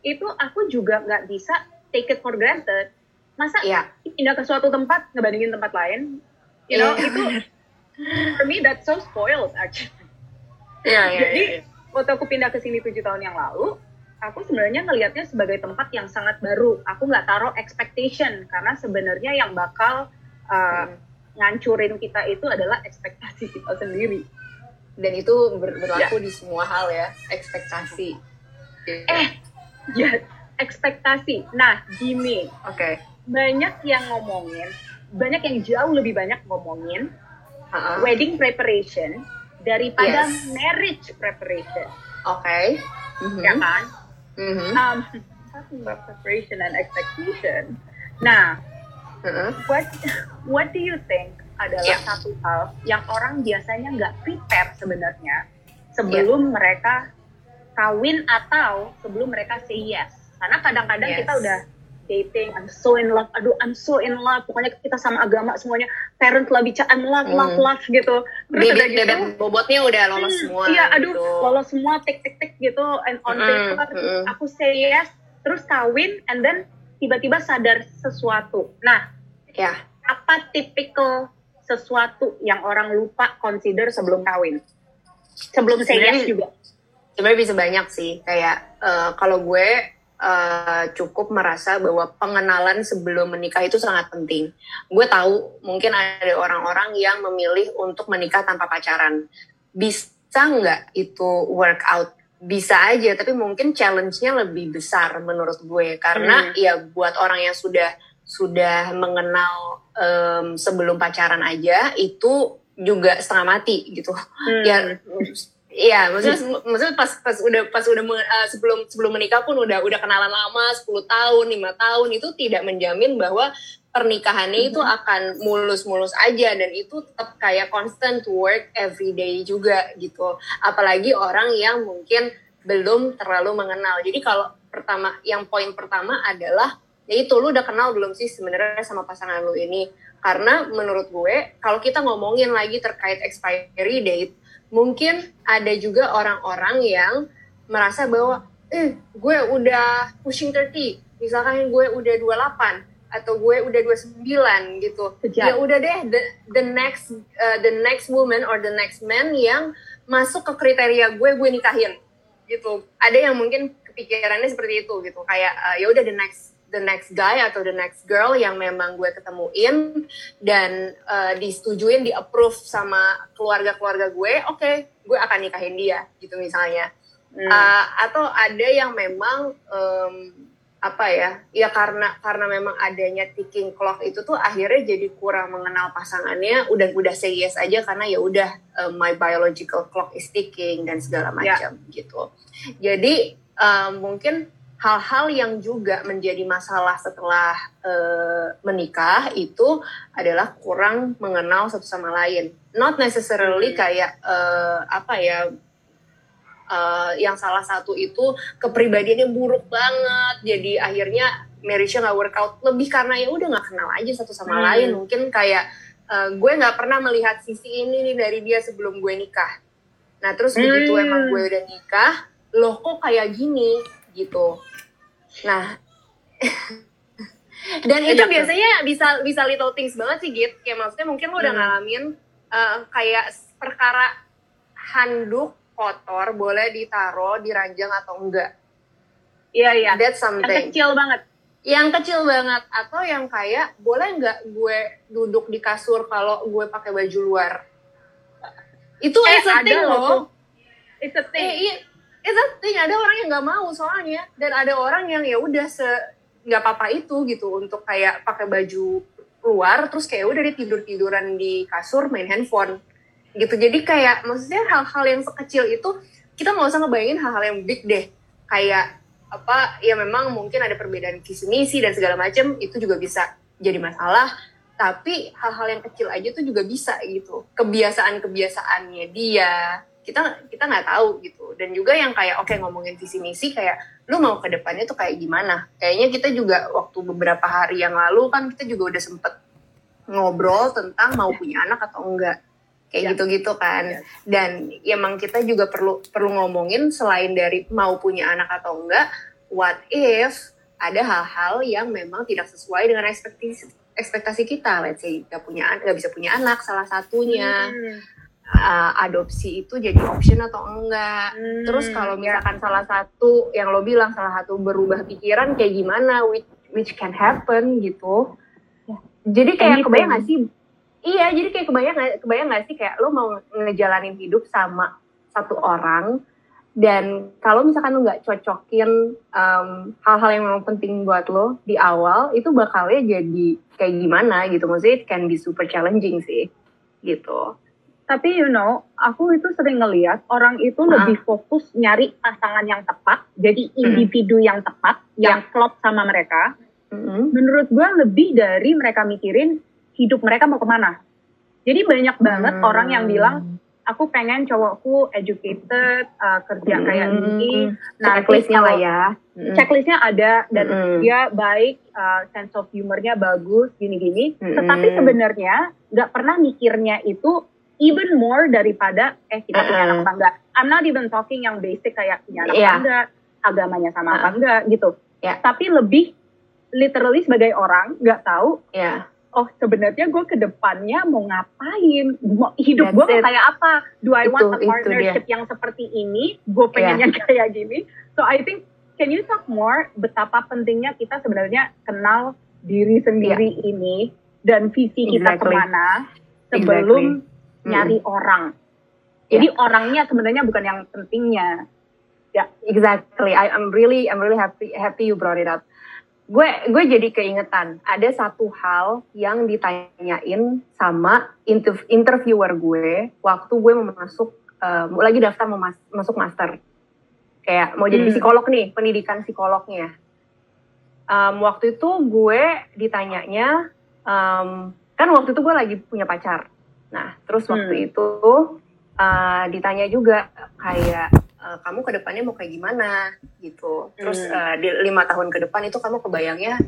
itu aku juga nggak bisa take it for granted. Masa Iya. pindah ke suatu tempat ngebandingin tempat lain you know Iya. itu for me that's so spoiled actually Iya, iya, jadi iya. waktu aku pindah ke sini tujuh tahun yang lalu aku sebenarnya ngelihatnya sebagai tempat yang sangat baru aku nggak taruh expectation karena sebenarnya yang bakal uh, Hmm. ngancurin kita itu adalah ekspektasi kita sendiri dan itu ber- berlaku Iya. di semua hal ya ekspektasi eh ya ekspektasi nah gini oke banyak yang ngomongin banyak yang jauh lebih banyak ngomongin Ha-ha. wedding preparation daripada Yes. marriage preparation, oke Mhm. ya kan? Mhm. Um, talking about preparation and expectation. Nah, Ha-ha. what what do you think adalah Yeah. satu hal yang orang biasanya nggak prepare sebenarnya sebelum mereka kawin atau sebelum mereka say yes? Karena kadang-kadang Yes. kita udah dating, I'm so in love, aduh I'm so in love, pokoknya kita sama agama semuanya, parents lah bicara I'm love, love, Hmm. love gitu. Terus udah bebek gitu, bebek bobotnya udah lolos Hmm, semua Iya, aduh, gitu. lolos semua, tik tik tik gitu, and on Mm-mm, paper, terus mm-mm. aku say yes, terus kawin, and then tiba-tiba sadar sesuatu. Nah, ya apa tipikal sesuatu yang orang lupa consider sebelum kawin? Sebelum say yes juga. sebenarnya bisa banyak sih kayak eh, kalau gue eh, cukup merasa bahwa pengenalan sebelum menikah itu sangat penting. Gue tahu mungkin ada orang-orang yang memilih untuk menikah tanpa pacaran. Bisa nggak itu workout bisa aja tapi mungkin challenge-nya lebih besar menurut gue. Karena Hmm. ya buat orang yang sudah sudah mengenal em, sebelum pacaran aja itu juga setengah mati gitu. Hmm. ya Iya, maksudnya, maksudnya pas pas udah pas udah eh, sebelum sebelum menikah pun udah udah kenalan lama 10 tahun, lima tahun itu tidak menjamin bahwa pernikahannya itu akan mulus-mulus aja dan itu tetap kayak constant work every day juga gitu. Apalagi orang yang mungkin belum terlalu mengenal. Jadi kalau pertama yang poin pertama adalah ya itu lu udah kenal belum sih sebenarnya sama pasangan lu ini? Karena menurut gue kalau kita ngomongin lagi terkait expiry date mungkin ada juga orang-orang yang merasa bahwa eh gue udah pushing 30 misalkan gue udah 28 atau gue udah 29 gitu. Sejak. Ya udah deh the, the next uh, the next woman or the next man yang masuk ke kriteria gue gue nikahin gitu. Ada yang mungkin kepikirannya seperti itu gitu. Kayak uh, ya udah the next the next guy atau the next girl yang memang gue ketemuin dan uh, disetujuin di approve sama keluarga-keluarga gue, oke, okay, gue akan nikahin dia gitu misalnya. Hmm. Uh, atau ada yang memang um, apa ya ya karena karena memang adanya ticking clock itu tuh akhirnya jadi kurang mengenal pasangannya udah udah say yes aja karena ya udah uh, my biological clock is ticking dan segala macam gitu jadi um, mungkin hal-hal yang juga menjadi masalah setelah uh, menikah itu adalah kurang mengenal satu sama lain. Not necessarily kayak uh, apa ya uh, yang salah satu itu kepribadiannya buruk banget jadi akhirnya marriage-nya nggak workout. Lebih karena ya udah nggak kenal aja satu sama Hmm. lain. Mungkin kayak uh, gue nggak pernah melihat sisi ini nih dari dia sebelum gue nikah. Nah terus begitu Hmm. emang gue udah nikah loh kok kayak gini? Gitu nah (laughs) dan itu Iya, betul. biasanya bisa bisa little things banget sih Git kayak maksudnya mungkin lo udah Hmm. ngalamin uh, kayak perkara handuk kotor boleh ditaruh di ranjang atau enggak Iya iya. that's Yang something kecil banget. yang kecil banget atau yang kayak boleh nggak gue duduk di kasur kalau gue pakai baju luar itu Eh, ada loh. It's a eh, iya it's a ada orang yang nggak mau soalnya. Dan ada orang yang ya udah se nggak apa-apa itu gitu. Untuk kayak pakai baju luar terus kayak udah dia tidur tiduran di kasur main handphone gitu. Jadi kayak maksudnya hal-hal yang sekecil itu kita nggak usah ngebayangin hal-hal yang big deh. Kayak apa ya memang mungkin ada perbedaan visi misi dan segala macam itu juga bisa jadi masalah. Tapi hal-hal yang kecil aja tuh juga bisa gitu. Kebiasaan kebiasaannya dia kita kita nggak tahu gitu dan juga yang kayak oke ngomongin visi misi kayak lu mau ke depannya tuh kayak gimana kayaknya kita juga waktu beberapa hari yang lalu kan kita juga udah sempet ngobrol tentang mau punya anak atau enggak kayak Ya. gitu-gitu kan Ya. dan emang kita juga perlu perlu ngomongin selain dari mau punya anak atau enggak what if ada hal-hal yang memang tidak sesuai dengan ekspektasi ekspektasi kita let's say nggak punya nggak bisa punya anak salah satunya Hmm. Uh, adopsi itu jadi option atau enggak Hmm, terus kalau ya. misalkan salah satu yang lo bilang salah satu berubah pikiran kayak gimana which which can happen gitu Ya. jadi kayak Anything. kebayang gak sih iya jadi kayak kebayang kebayang gak sih kayak lo mau ngejalanin hidup sama satu orang dan kalau misalkan lo nggak cocokin um, hal-hal yang memang penting buat lo di awal itu bakalnya jadi kayak gimana gitu maksudnya it can be super challenging sih gitu Tapi you know, aku itu sering ngeliat orang itu Ah. lebih fokus nyari pasangan yang tepat, jadi Hmm. individu yang tepat, Ya. yang klop sama mereka. Mm-mm. Menurut gue lebih dari mereka mikirin hidup mereka mau ke mana. Jadi banyak banget Hmm. orang yang bilang, aku pengen cowokku educated, uh, kerja kayak Mm-mm. gini. Nanti checklistnya lah ya Mm-mm. checklistnya ada dan Mm-mm. dia baik, uh, sense of humornya bagus, gini-gini. Mm-mm. Tetapi sebenarnya nggak pernah mikirnya itu even more daripada eh kita punya anak apa enggak. I'm not even talking yang basic kayak punya anak Iya. apa enggak, agamanya sama apa Uh-uh. enggak gitu. Iya. Tapi lebih literally sebagai orang nggak tahu ya oh sebenarnya gue ke depannya mau ngapain, mau, hidup gue mau kayak apa, do I Itu- want a partnership yang seperti ini, gue pengen Iya. yang kayak gini, so I think can you talk more betapa pentingnya kita sebenarnya kenal diri sendiri ini dan visi kita Exactly. ke mana sebelum Exactly. Hmm. nyari orang. Iya. Jadi orangnya sebenarnya bukan yang pentingnya. Exactly. I, I'm really I'm really happy happy you brought it up. Gue gue jadi keingetan ada satu hal yang ditanyain sama inter- interviewer gue waktu gue mau masuk um, lagi daftar mau mas- masuk master. Kayak mau jadi Hmm. psikolog nih, pendidikan psikolognya. Um, waktu itu gue ditanyanya um, kan waktu itu gue lagi punya pacar. Nah, terus waktu Hmm. itu uh, ditanya juga kayak uh, kamu ke depannya mau kayak gimana gitu. Terus Hmm. uh, di lima tahun ke depan itu kamu kebayangnya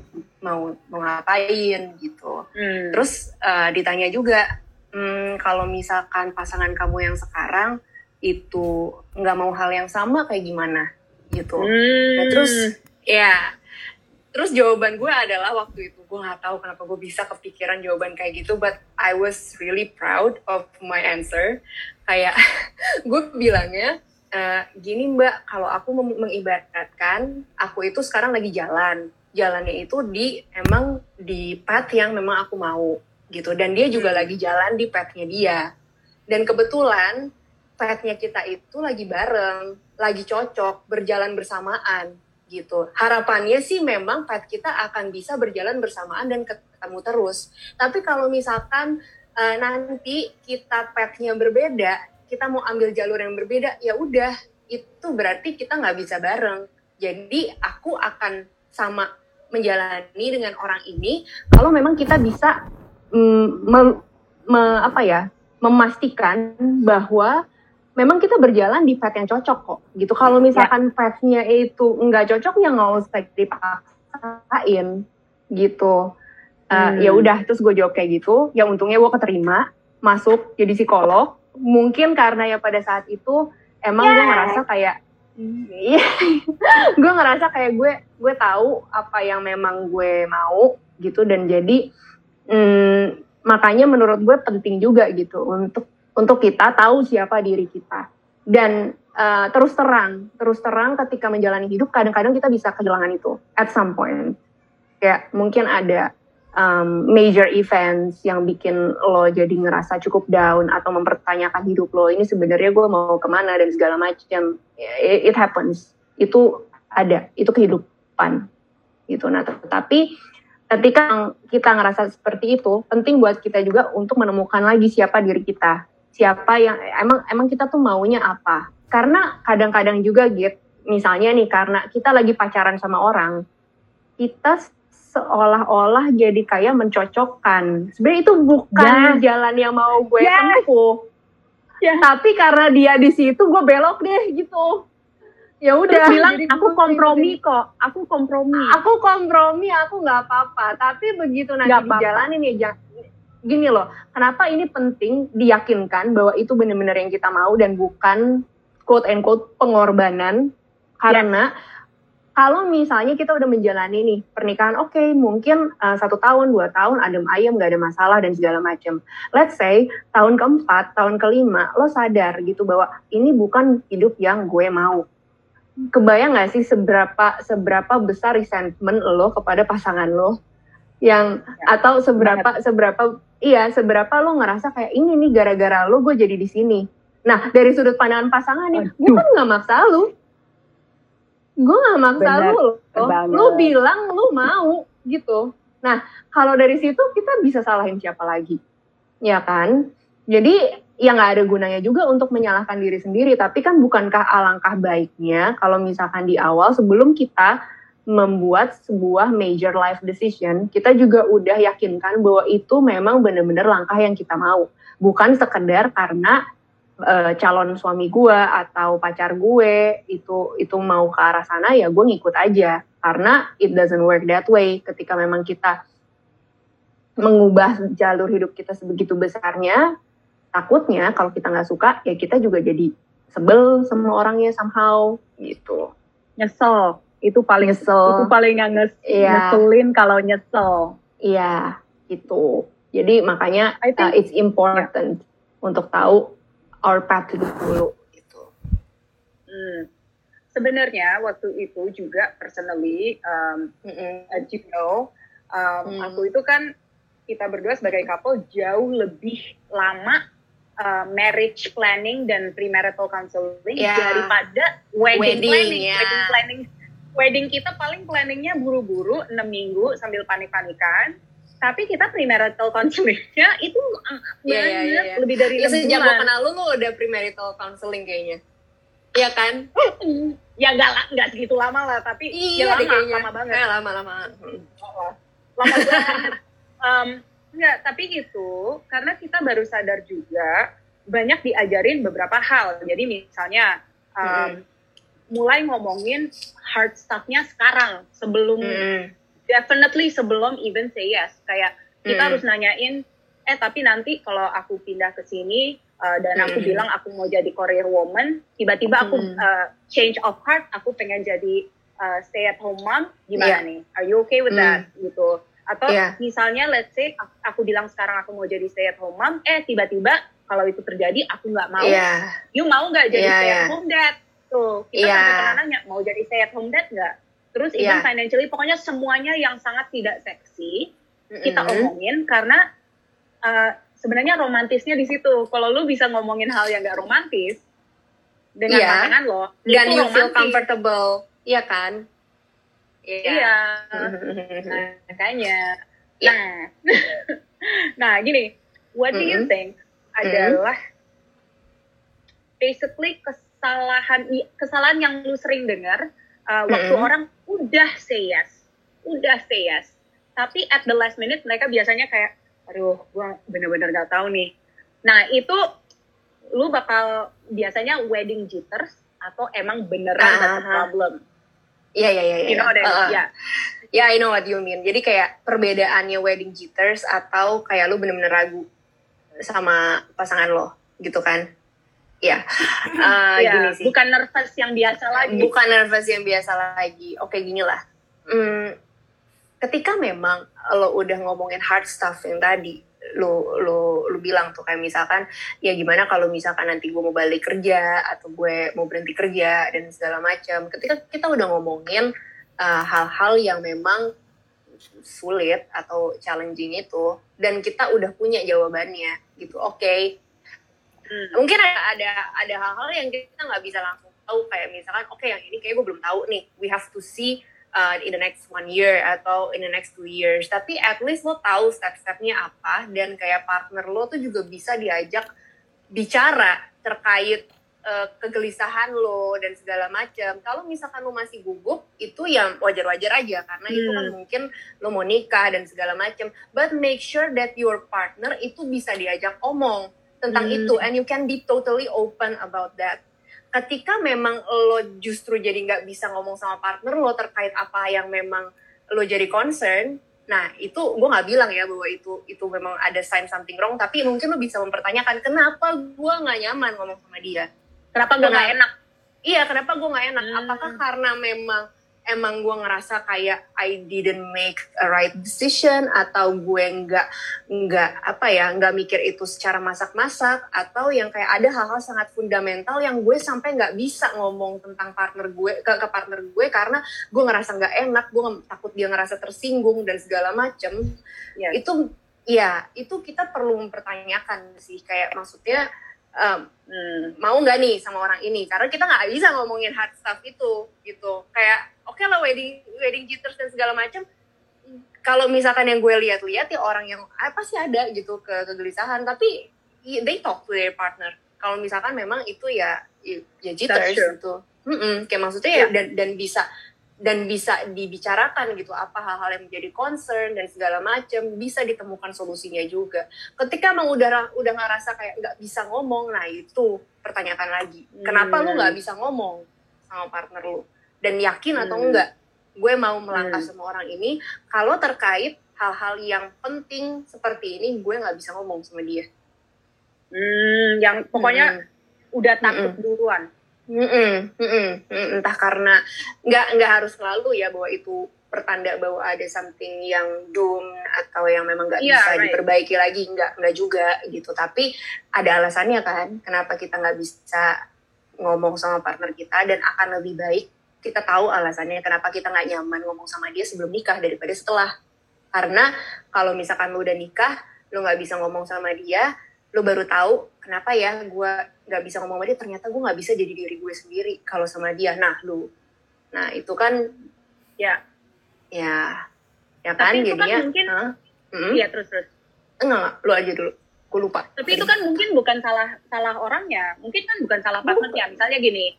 mau mau ngapain gitu. Hmm. Terus uh, ditanya juga hmm, kalau misalkan pasangan kamu yang sekarang itu nggak mau hal yang sama kayak gimana gitu. Hmm. Nah, terus ya terus jawaban gue adalah waktu itu gue nggak tahu kenapa gue bisa kepikiran jawaban kayak gitu but I was really proud of my answer. Kayak (laughs) gue bilangnya uh, gini mbak kalau aku mengibaratkan aku itu sekarang lagi jalan. Jalannya itu di emang di path yang memang aku mau gitu. Dan dia juga hmm. lagi jalan di pathnya dia. Dan kebetulan pathnya kita itu lagi bareng lagi cocok berjalan bersamaan gitu. Harapannya sih memang path kita akan bisa berjalan bersamaan dan ketemu terus. Tapi kalau misalkan uh, nanti kita pathnya berbeda, kita mau ambil jalur yang berbeda, ya udah itu berarti kita nggak bisa bareng. Jadi aku akan sama menjalani dengan orang ini kalau memang kita bisa mm, me, me, apa ya memastikan bahwa memang kita berjalan di path yang cocok kok gitu kalau misalkan ya. pathnya itu nggak cocok ya nggak usah dipaksain gitu uh, hmm. ya udah terus gue jawab kayak gitu ya untungnya gue keterima masuk jadi psikolog mungkin karena ya pada saat itu emang yeah. gue ngerasa kayak (laughs) iya, gue ngerasa kayak gue gue tahu apa yang memang gue mau gitu dan jadi hmm, makanya menurut gue penting juga gitu untuk untuk kita tahu siapa diri kita. Dan uh, terus terang terus terang ketika menjalani hidup kadang-kadang kita bisa kehilangan itu at some point. Kayak mungkin ada um, major events yang bikin lo jadi ngerasa cukup down atau mempertanyakan hidup lo ini sebenarnya gue mau ke mana? dan segala macam. It, happens. Itu ada itu kehidupan. Gitu. Nah tetapi ketika kita ngerasa seperti itu penting buat kita juga untuk menemukan lagi siapa diri kita siapa yang emang emang kita tuh maunya apa karena kadang-kadang juga gitu misalnya nih karena kita lagi pacaran sama orang kita seolah-olah jadi kayak mencocokkan sebenarnya itu bukan yeah. jalan yang mau gue yeah. tempuh yeah. tapi karena dia di situ gue belok deh gitu ya udah bilang aku kompromi gitu. kok aku kompromi aku kompromi aku nggak apa-apa tapi begitu nanti gak dijalanin ya gini loh, kenapa ini penting diyakinkan bahwa itu benar-benar yang kita mau dan bukan quote and quote pengorbanan karena yes. kalau misalnya kita udah menjalani nih pernikahan, oke okay, mungkin uh, satu tahun, dua tahun adem ayam gak ada masalah dan segala macam. Let's say tahun keempat, tahun kelima lo sadar gitu bahwa ini bukan hidup yang gue mau. Kebayang gak sih seberapa seberapa besar resentment lo kepada pasangan lo? Yang ya, atau seberapa seberapa iya seberapa lo ngerasa kayak ini nih gara-gara lo gue jadi di sini. Nah dari sudut pandangan pasangan nih gue kan nggak maksa lo gue nggak maksa lo lo bilang lo mau gitu. Nah kalau dari situ kita bisa salahin siapa lagi ya kan? Jadi ya nggak ada gunanya juga untuk menyalahkan diri sendiri tapi kan bukankah alangkah baiknya kalau misalkan di awal sebelum kita membuat sebuah major life decision, kita juga udah yakinkan bahwa itu memang benar-benar langkah yang kita mau. Bukan sekedar karena uh, calon suami gue atau pacar gue itu itu mau ke arah sana ya gue ngikut aja. Karena it doesn't work that way. Ketika memang kita mengubah jalur hidup kita sebegitu besarnya, takutnya kalau kita nggak suka ya kita juga jadi sebel sama orangnya somehow gitu. Nyesel itu paling nyesel. itu paling nges yeah. ngeselin kalau nyesel iya itu jadi makanya I think, uh, it's important yeah. untuk tahu our path dulu gitu hmm. sebenarnya waktu itu juga personally um, mm as you know um, mm. aku itu kan kita berdua sebagai couple jauh lebih lama uh, marriage planning dan premarital counseling yeah. daripada wedding, wedding planning. Yeah. Wedding planning wedding kita paling planningnya buru-buru 6 minggu sambil panik-panikan tapi kita premarital counselingnya itu yeah, yeah, yeah, yeah. lebih dari ya, sejak gue kenal lu lu udah premarital counseling kayaknya Iya kan? (laughs) ya nggak nggak segitu lama lah, tapi iya, ya lama, kayaknya. lama banget. Eh, lama lama. Hmm. Lama banget. (laughs) um, enggak, tapi itu karena kita baru sadar juga banyak diajarin beberapa hal. Jadi misalnya um, hmm mulai ngomongin hard stuffnya sekarang sebelum mm. definitely sebelum even say yes kayak kita mm. harus nanyain eh tapi nanti kalau aku pindah ke sini uh, dan mm. aku bilang aku mau jadi career woman tiba-tiba aku uh, change of heart aku pengen jadi uh, stay at home mom gimana Iya. nih are you okay with Hmm. that gitu atau Iya. misalnya let's say aku, aku bilang sekarang aku mau jadi stay at home mom eh tiba-tiba kalau itu terjadi aku nggak mau Iya. you mau nggak jadi Iya, stay at home dad tuh kita Iya. sampai pernah nanya mau jadi stay at home dad nggak terus even Iya. financially pokoknya semuanya yang sangat tidak seksi kita Mm-mm. omongin karena uh, sebenarnya romantisnya di situ. Kalau lu bisa ngomongin hal yang gak romantis dengan Iya. pasangan lo, dan you feel romantis. comfortable, iya kan? Iya. Nah, makanya. Iya. Nah, (laughs) nah gini, what do you think adalah basically kesalahan kesalahan yang lu sering dengar uh, waktu Mm-mm. orang udah say yes, udah say yes, tapi at the last minute mereka biasanya kayak, aduh, gua bener-bener gak tahu nih. Nah itu lu bakal biasanya wedding jitters atau emang beneran that's a Aha. problem. Iya iya iya. You know what I mean? Uh-uh. Yeah. Ya, I know what you mean. Jadi kayak perbedaannya wedding jitters atau kayak lu bener-bener ragu sama pasangan lo, gitu kan? Ya, (laughs) Eh, Iya, gini sih. bukan nervous yang biasa lagi. Bukan nervous yang biasa lagi. Oke, gini lah. Hmm, ketika memang lo udah ngomongin hard stuff yang tadi, lo lo lo bilang tuh kayak misalkan ya gimana kalau misalkan nanti gue mau balik kerja atau gue mau berhenti kerja dan segala macam. Ketika kita udah ngomongin uh, hal-hal yang memang sulit atau challenging itu dan kita udah punya jawabannya gitu. Oke, Hmm. mungkin ada ada ada hal-hal yang kita nggak bisa langsung tahu kayak misalkan oke yang ini kayak gue belum tahu nih. We have to see uh, in the next one year atau in the next two years. Tapi at least lo tahu step-stepnya apa dan kayak partner lo tuh juga bisa diajak bicara terkait uh, kegelisahan lo dan segala macam. Kalau misalkan lo masih gugup itu ya wajar-wajar aja karena itu kan Hmm. mungkin lo mau nikah dan segala macam. But make sure that your partner itu bisa diajak omong tentang Hmm. itu and you can be totally open about that ketika memang lo justru jadi nggak bisa ngomong sama partner lo terkait apa yang memang lo jadi concern nah itu gue nggak bilang ya bahwa itu itu memang ada sign something wrong tapi mungkin lo bisa mempertanyakan kenapa gue nggak nyaman ngomong sama dia Kenapa gue Kenapa? gak enak? iya kenapa gue nggak enak Hmm. apakah karena memang emang gue ngerasa kayak I didn't make a right decision atau gue nggak nggak apa ya nggak mikir itu secara masak-masak atau yang kayak ada hal-hal sangat fundamental yang gue sampai nggak bisa ngomong tentang partner gue ke, ke partner gue karena gue ngerasa nggak enak gue takut dia ngerasa tersinggung dan segala macem Yes. itu ya itu kita perlu mempertanyakan sih kayak maksudnya um, Hmm. mau nggak nih sama orang ini karena kita nggak bisa ngomongin hard stuff itu gitu kayak oke lah wedding wedding jitters dan segala macam kalau misalkan yang gue lihat-lihat ya orang yang apa sih ada gitu ke kegelisahan. Tapi they talk to their partner. Kalau misalkan memang itu ya ya ya jitters gitu. Mm-mm, kayak maksudnya ya Yeah. dan dan bisa dan bisa dibicarakan gitu apa hal-hal yang menjadi concern dan segala macam bisa ditemukan solusinya juga. Ketika emang udah udah ngerasa kayak nggak bisa ngomong nah itu pertanyakan lagi. Kenapa lu Hmm. nggak bisa ngomong sama partner lu dan yakin atau Hmm. enggak gue mau melangkah Hmm. sama orang ini kalau terkait hal-hal yang penting seperti ini gue nggak bisa ngomong sama dia Hmm, yang pokoknya udah takut duluan. Mm-mm, mm-mm, mm, entah karena nggak nggak harus selalu ya bahwa itu pertanda bahwa ada something yang doom atau yang memang nggak Iya, bisa right. diperbaiki lagi nggak nggak juga gitu tapi ada alasannya kan kenapa kita nggak bisa ngomong sama partner kita dan akan lebih baik kita tahu alasannya kenapa kita nggak nyaman ngomong sama dia sebelum nikah daripada setelah karena kalau misalkan lu udah nikah lu nggak bisa ngomong sama dia lu baru tahu kenapa ya gue nggak bisa ngomong sama dia ternyata gue nggak bisa jadi diri gue sendiri kalau sama dia nah lu nah itu kan Ya. ya ya kan Tapi itu kan jadinya mungkin- Hah? Mm-mm. Iya terus terus. enggak lu aja dulu gue lupa Tapi itu kan mungkin bukan salah salah orangnya, mungkin kan bukan salah partnernya. Misalnya gini,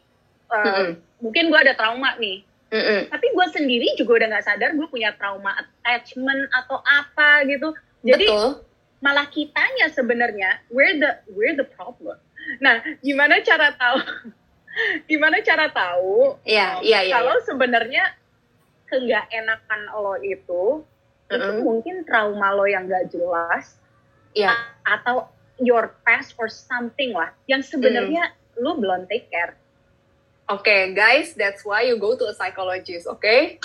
uh, Mm-mm. Mungkin gue ada trauma nih, Mm-mm. tapi gue sendiri juga udah nggak sadar gue punya trauma attachment atau apa gitu. Jadi betul malah kitanya sebenarnya we're the we're the problem. Nah, gimana cara tahu? (laughs) gimana cara tahu Iya, um, iya, iya, kalau sebenarnya keenggak enakan lo itu itu Mm-mm. mungkin trauma lo yang gak jelas Iya. atau your past or something lah yang sebenarnya Mm. lo belum take care. Okay, guys, that's why you go to a psychologist, okay?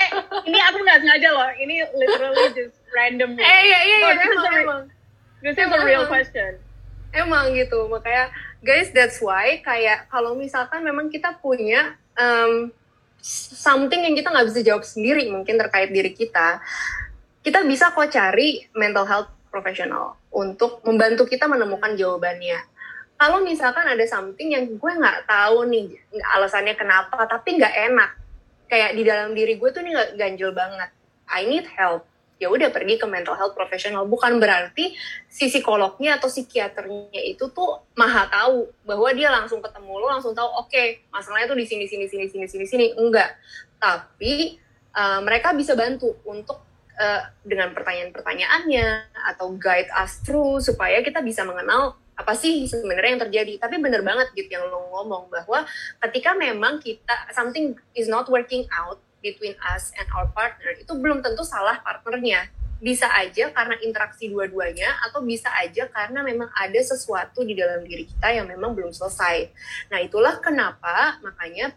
eh, ini aku nggak sengaja loh. Ini literally just random. Eh, iya, iya, iya, this is a re- emang. This is a real question. Emang gitu, makanya guys, that's why kayak kalau misalkan memang kita punya um, something yang kita nggak bisa jawab sendiri mungkin terkait diri kita, kita bisa kok cari mental health professional untuk membantu kita menemukan jawabannya. Kalau misalkan ada something yang gue nggak tahu nih alasannya kenapa, tapi nggak enak, kayak di dalam diri gue tuh nih nggak ganjel banget. I need help. Ya udah pergi ke mental health professional. Bukan berarti si psikolognya atau psikiaternya itu tuh maha tahu bahwa dia langsung ketemu lo langsung tahu oke masalahnya tuh di sini sini sini sini sini sini enggak tapi uh, mereka bisa bantu untuk uh, dengan pertanyaan-pertanyaannya atau guide us through supaya kita bisa mengenal apa sih sebenarnya yang terjadi tapi bener banget gitu yang lo ngomong bahwa ketika memang kita something is not working out between us and our partner itu belum tentu salah partnernya bisa aja karena interaksi dua-duanya atau bisa aja karena memang ada sesuatu di dalam diri kita yang memang belum selesai. Nah, itulah kenapa makanya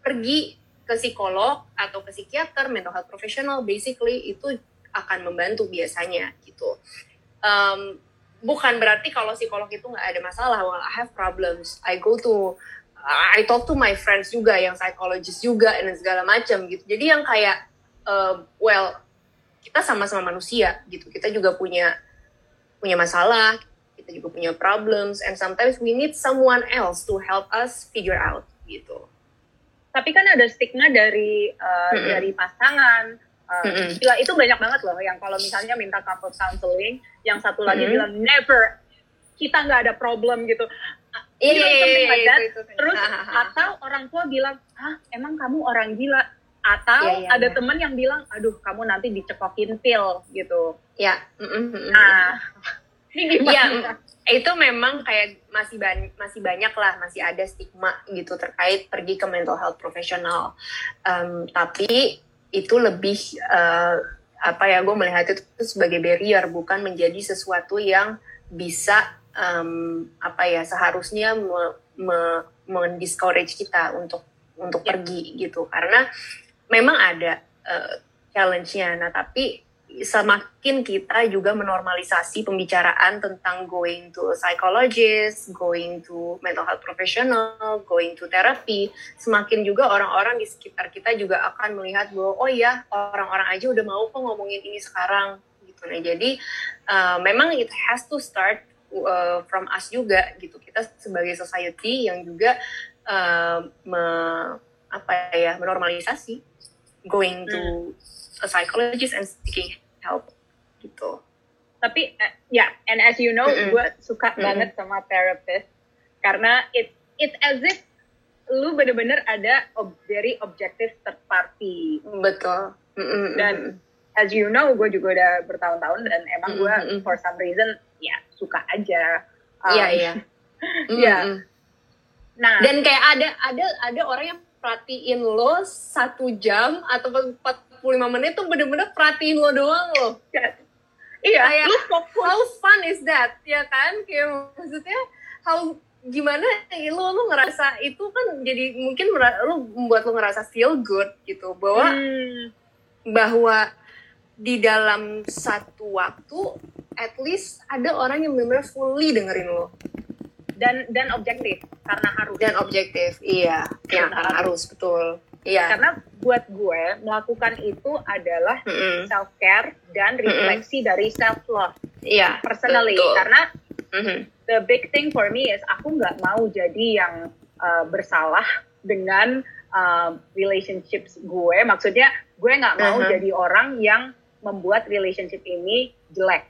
pergi ke psikolog atau ke psikiater, mental health professional basically itu akan membantu biasanya gitu. Um, bukan berarti kalau psikolog itu nggak ada masalah, well I have problems, I go to I talk to my friends juga yang psychologist juga dan segala macam gitu. Jadi yang kayak uh, well kita sama-sama manusia gitu. Kita juga punya punya masalah, kita juga punya problems and sometimes we need someone else to help us figure out gitu. Tapi kan ada stigma dari uh, Mm-mm. dari pasangan. Uh, Mm-mm. gila, itu banyak banget loh yang kalau misalnya minta couple counseling, yang satu lagi Mm-mm. bilang never, kita nggak ada problem gitu. Iya, that. itu, itu. Terus atau orang tua bilang, ah emang kamu orang gila. Atau Iya, iya, ada iya. teman yang bilang, aduh kamu nanti dicekokin pil gitu. ya, mm-mm, mm-mm. Nah, (laughs) ini Iya, gimana? itu memang kayak masih ban- masih banyak lah, masih ada stigma gitu terkait pergi ke mental health profesional. Em, tapi itu lebih eh, apa ya, gue melihat itu sebagai barrier, bukan menjadi sesuatu yang bisa em, apa ya seharusnya me, me- mendiscourage kita untuk untuk Ya. pergi gitu, karena memang ada eh, challenge-nya. Nah, tapi semakin kita juga menormalisasi pembicaraan tentang going to a psychologist, going to mental health professional, going to therapy, semakin juga orang-orang di sekitar kita juga akan melihat bahwa oh ya orang-orang aja udah mau kok ngomongin ini sekarang gitu. Nah jadi uh, memang it has to start uh, from us juga gitu. Kita sebagai society yang juga uh, me- apa ya menormalisasi going to a psychologist and seeking help gitu. tapi eh, ya and as you know Mm-mm. gue suka Mm-mm. banget sama therapist karena it it's as if lu bener-bener ada ob- very objective third party Betul. Mm-mm, Dan mm-mm. as you know gue juga udah bertahun-tahun dan emang gue Mm-mm. for some reason ya suka aja Um, Iya iya. (laughs) Iya. Mm-mm. nah Dan kayak ada ada ada orang yang perhatiin lo satu jam atau 45 menit tuh bener-bener perhatiin lo doang lo. ya, iya Kayak, lu fokus. How fun is that? Ya kan? Kayak maksudnya how gimana lo lo ngerasa itu kan jadi mungkin lo membuat lo ngerasa feel good gitu bahwa Hmm, bahwa di dalam satu waktu at least ada orang yang benar-benar fully dengerin lo. Dan dan objektif karena harus. Dan objektif iya. Ya Karena harus betul iya karena buat gue melakukan itu adalah Mm-mm. self care dan refleksi dari self love iya personally betul. karena Mhm. the big thing for me is aku nggak mau jadi yang uh, bersalah dengan uh, relationships gue maksudnya gue nggak mau Uh-huh. jadi orang yang membuat relationship ini jelek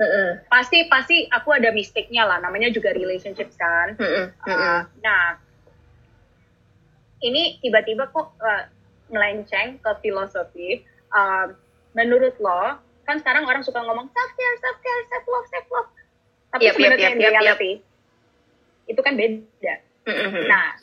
Mm-mm. pasti pasti aku ada mistake-nya lah namanya juga relationships kan Mm-mm. Uh, Mm-mm. nah ini tiba-tiba kok uh, melenceng ke filosofi Uh, menurut lo kan sekarang orang suka ngomong self care self care self love self love tapi yap, sebenarnya in yap, yap. reality itu kan beda Mm-mm. nah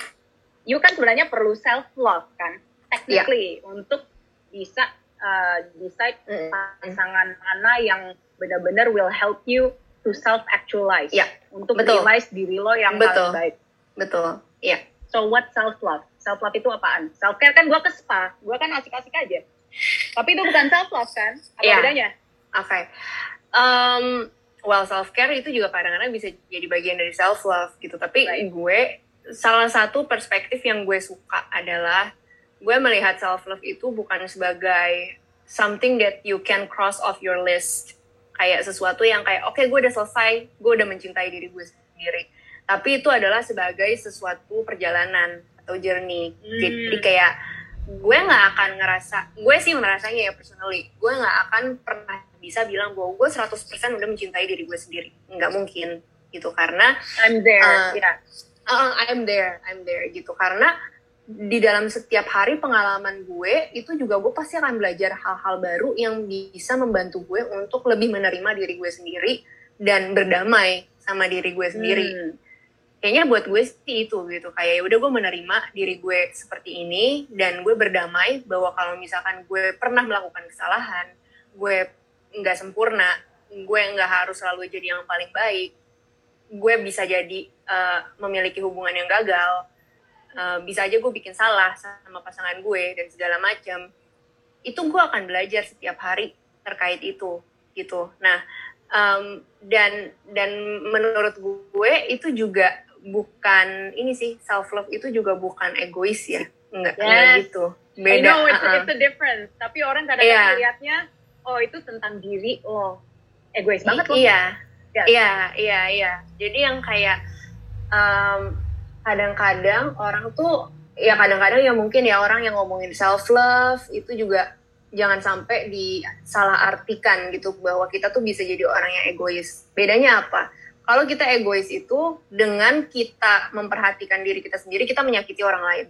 you kan sebenarnya perlu self love kan technically untuk bisa uh, decide Mm-mm. pasangan mana yang benar-benar will help you to self actualize Ya, untuk betul. realize diri lo yang Betul. paling baik betul iya So what self love? Self love itu apaan? Self care kan gue ke spa, gue kan asik-asik aja. Tapi itu bukan self love kan? Apa Iya. bedanya? Oke. Um, well self care itu juga kadang-kadang bisa jadi bagian dari self love gitu. Tapi Right. gue salah satu perspektif yang gue suka adalah gue melihat self love itu bukan sebagai something that you can cross off your list. Kayak sesuatu yang kayak oke gue udah selesai, gue udah mencintai diri gue sendiri. Tapi itu adalah sebagai sesuatu perjalanan atau journey. Hmm. Jadi kayak gue nggak akan ngerasa, gue sih merasanya ya personally, gue nggak akan pernah bisa bilang bahwa gue 100% udah mencintai diri gue sendiri. Nggak mungkin gitu karena I'm there. Uh, ya. uh, I'm there, I'm there gitu karena di dalam setiap hari pengalaman gue itu juga gue pasti akan belajar hal-hal baru yang bisa membantu gue untuk lebih menerima diri gue sendiri dan berdamai sama diri gue sendiri Hmm. Kayaknya buat gue sih itu gitu. Kayak ya udah gue menerima diri gue seperti ini dan gue berdamai bahwa kalau misalkan gue pernah melakukan kesalahan gue nggak sempurna gue nggak harus selalu jadi yang paling baik gue bisa jadi eh, memiliki hubungan yang gagal Eh, bisa aja gue bikin salah sama pasangan gue dan segala macam. Itu gue akan belajar setiap hari terkait itu gitu. Nah em, dan dan menurut gue itu juga bukan ini sih self love itu juga bukan egois ya enggak enggak Yes. gitu I beda know it's, uh-uh. it's a difference. Tapi orang kadang-kadang Iya. melihatnya, oh itu tentang diri, oh egois banget loh. iya Ya. iya iya iya jadi yang kayak em, kadang-kadang orang tuh ya kadang-kadang ya mungkin ya orang yang ngomongin self love itu juga jangan sampai disalah artikan gitu bahwa kita tuh bisa jadi orang yang egois bedanya apa kalau kita egois itu dengan kita memperhatikan diri kita sendiri kita menyakiti orang lain.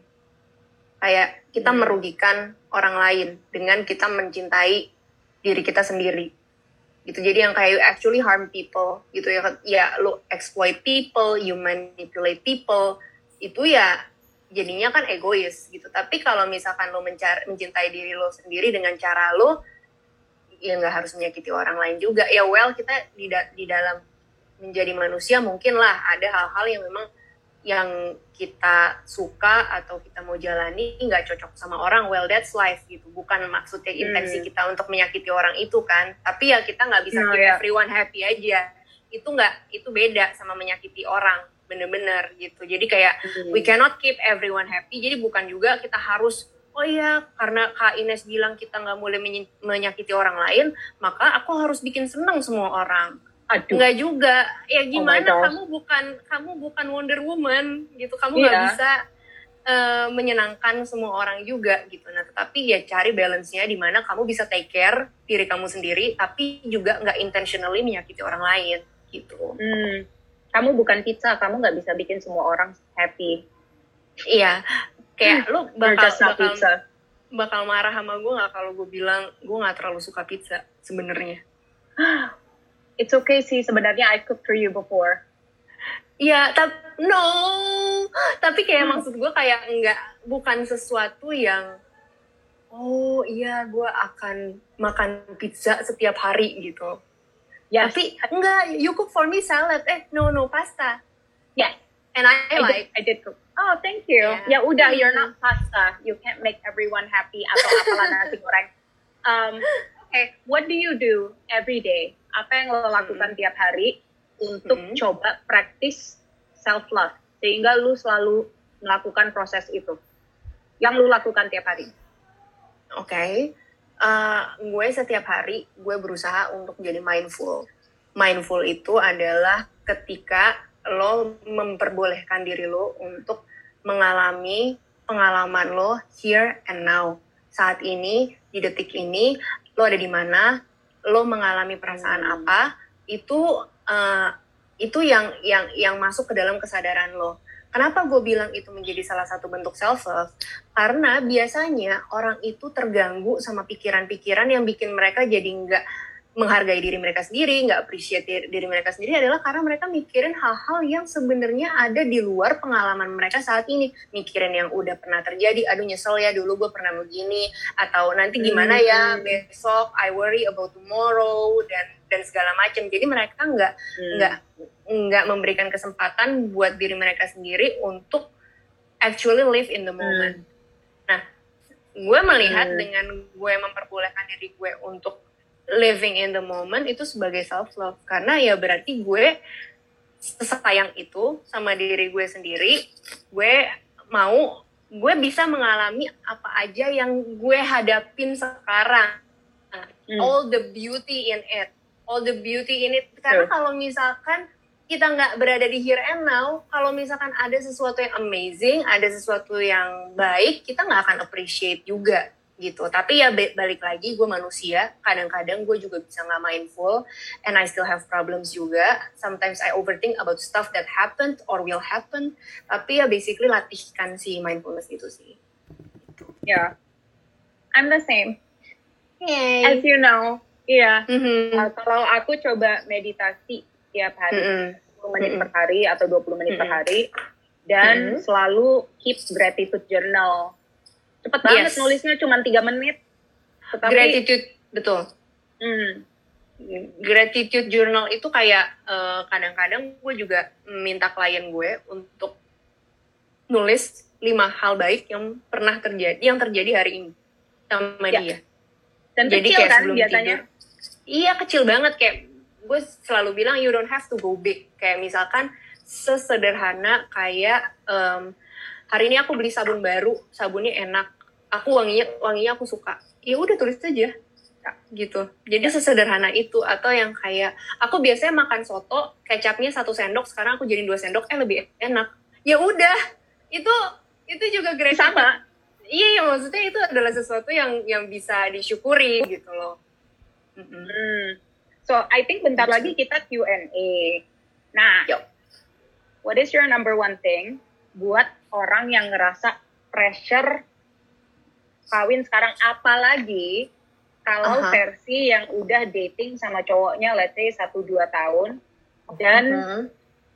Kayak kita Hmm. merugikan orang lain dengan kita mencintai diri kita sendiri. Gitu. Jadi yang kayak you actually harm people gitu ya. Ya lu exploit people you manipulate people itu ya jadinya kan egois gitu. Tapi kalau misalkan lo mencar mencintai diri lo sendiri dengan cara lo ya nggak harus menyakiti orang lain juga. Ya well kita di da- di dalam menjadi manusia mungkin lah ada hal-hal yang memang yang kita suka atau kita mau jalani nggak cocok sama orang. Well that's life gitu. Bukan maksudnya intensi Hmm. kita untuk menyakiti orang itu kan. Tapi ya kita nggak bisa Nah, keep ya. everyone happy aja. Itu nggak itu beda sama menyakiti orang. Bener-bener gitu. Jadi kayak Hmm. we cannot keep everyone happy. Jadi bukan juga kita harus oh iya karena kak Ines bilang kita nggak boleh menyakiti orang lain maka aku harus bikin senang semua orang Aduh. Enggak juga. Ya Oh gimana gosh. kamu bukan kamu bukan Wonder Woman gitu. Kamu nggak Iya. bisa eh, menyenangkan semua orang juga gitu. Nah, tetapi ya cari balance-nya di mana kamu bisa take care diri kamu sendiri tapi juga nggak intentionally menyakiti orang lain gitu. Hmm. Kamu bukan pizza, kamu nggak bisa bikin semua orang happy. Iya. Kayak lu You're bakal bakal, pizza. bakal marah sama gue nggak kalau gue bilang gue nggak terlalu suka pizza sebenarnya. (gasps) It's okay sih, sebenarnya I cooked for you before. Iya, tapi no, tapi kayak Hmm. maksud gue kayak enggak bukan sesuatu yang oh iya gue akan makan pizza setiap hari gitu. Yes. Tapi enggak, you cook for me salad. Eh, no no pasta. Yes. And I, I like did, I did cook. Oh, thank you. Yeah. Ya udah, you're Mhm. not pasta. You can't make everyone happy atau apalah nasi goreng. (laughs) Um, okay, what do you do every day? Apa yang lo lakukan tiap hari untuk Mhm. coba praktis self love sehingga lu selalu melakukan proses itu yang lu lakukan tiap hari. Oke, Eh, gue setiap hari gue berusaha untuk menjadi mindful. Mindful itu adalah ketika lo memperbolehkan diri lo untuk mengalami pengalaman lo here and now. Saat ini, di detik ini, lo ada di mana, lo mengalami perasaan Hmm. apa, itu eh, itu yang yang yang masuk ke dalam kesadaran lo. Kenapa gue bilang itu menjadi salah satu bentuk self love? Karena biasanya orang itu terganggu sama pikiran-pikiran yang bikin mereka jadi nggak menghargai diri mereka sendiri, nggak appreciate diri, mereka sendiri adalah karena mereka mikirin hal-hal yang sebenarnya ada di luar pengalaman mereka saat ini. Mikirin yang udah pernah terjadi, aduh nyesel ya dulu gue pernah begini, atau nanti gimana ya Hmm. besok, I worry about tomorrow, dan dan segala macam. Jadi mereka nggak Hmm. nggak nggak memberikan kesempatan buat diri mereka sendiri untuk actually live in the moment. Hmm. Nah, gue melihat hmm. dengan gue memperbolehkan diri gue untuk living in the moment itu sebagai self love karena ya berarti gue sesayang itu sama diri gue sendiri gue mau gue bisa mengalami apa aja yang gue hadapin sekarang. Hmm. all the beauty in it. All the beauty in it. Karena sure. kalau misalkan kita nggak berada di here and now kalau misalkan ada sesuatu yang amazing ada sesuatu yang baik kita nggak akan appreciate juga gitu tapi ya balik lagi gue manusia kadang-kadang gue juga bisa nggak mindful and I still have problems juga sometimes I overthink about stuff that happened or will happen tapi ya basically latihkan si mindfulness itu sih ya yeah. I'm the same Yay. as you know iya yeah. mm -hmm. uh, kalau aku coba meditasi tiap hari mm -hmm. 10 menit mm -hmm. per hari atau 20 menit mm -hmm. per hari dan mm -hmm. selalu keep gratitude journal cepet banget yes. nulisnya cuma tiga menit. Tetapi gratitude betul. Hmm. gratitude journal itu kayak eh, kadang-kadang gue juga minta klien gue untuk nulis lima hal baik yang pernah terjadi yang terjadi hari ini sama ya. dia. Dan jadi kecil kayak kan sebelum biasanya. tidur, iya kecil banget. Kayak gue selalu bilang you don't have to go big. Kayak misalkan sesederhana kayak um, hari ini aku beli sabun baru sabunnya enak. Aku wanginya wanginya aku suka. Ya udah tulis aja. Gitu. Jadi ya. sesederhana itu atau yang kayak aku biasanya makan soto kecapnya satu sendok sekarang aku jadi dua sendok eh lebih enak. Ya udah. Itu itu juga great sama. iya ya maksudnya itu adalah sesuatu yang yang bisa disyukuri gitu loh. Hmm. so I think bentar lagi kita Q&A nah Yuk. what is your number one thing buat orang yang ngerasa pressure kawin sekarang apalagi kalau uh-huh. versi yang udah dating sama cowoknya let's say satu dua tahun dan uh-huh.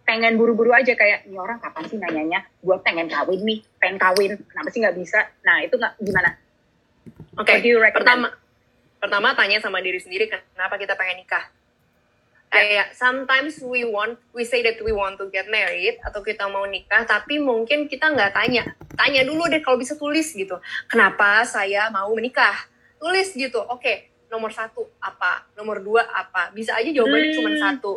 pengen buru-buru aja kayak ini orang kapan sih nanyanya gue pengen kawin nih pengen kawin kenapa sih nggak bisa nah itu nggak gimana oke okay. pertama pertama tanya sama diri sendiri kenapa kita pengen nikah kayak sometimes we want we say that we want to get married atau kita mau nikah tapi mungkin kita nggak tanya. Tanya dulu deh kalau bisa tulis gitu. Kenapa saya mau menikah? Tulis gitu. Oke okay, nomor satu apa? Nomor dua apa? Bisa aja jawabannya hmm. cuma satu.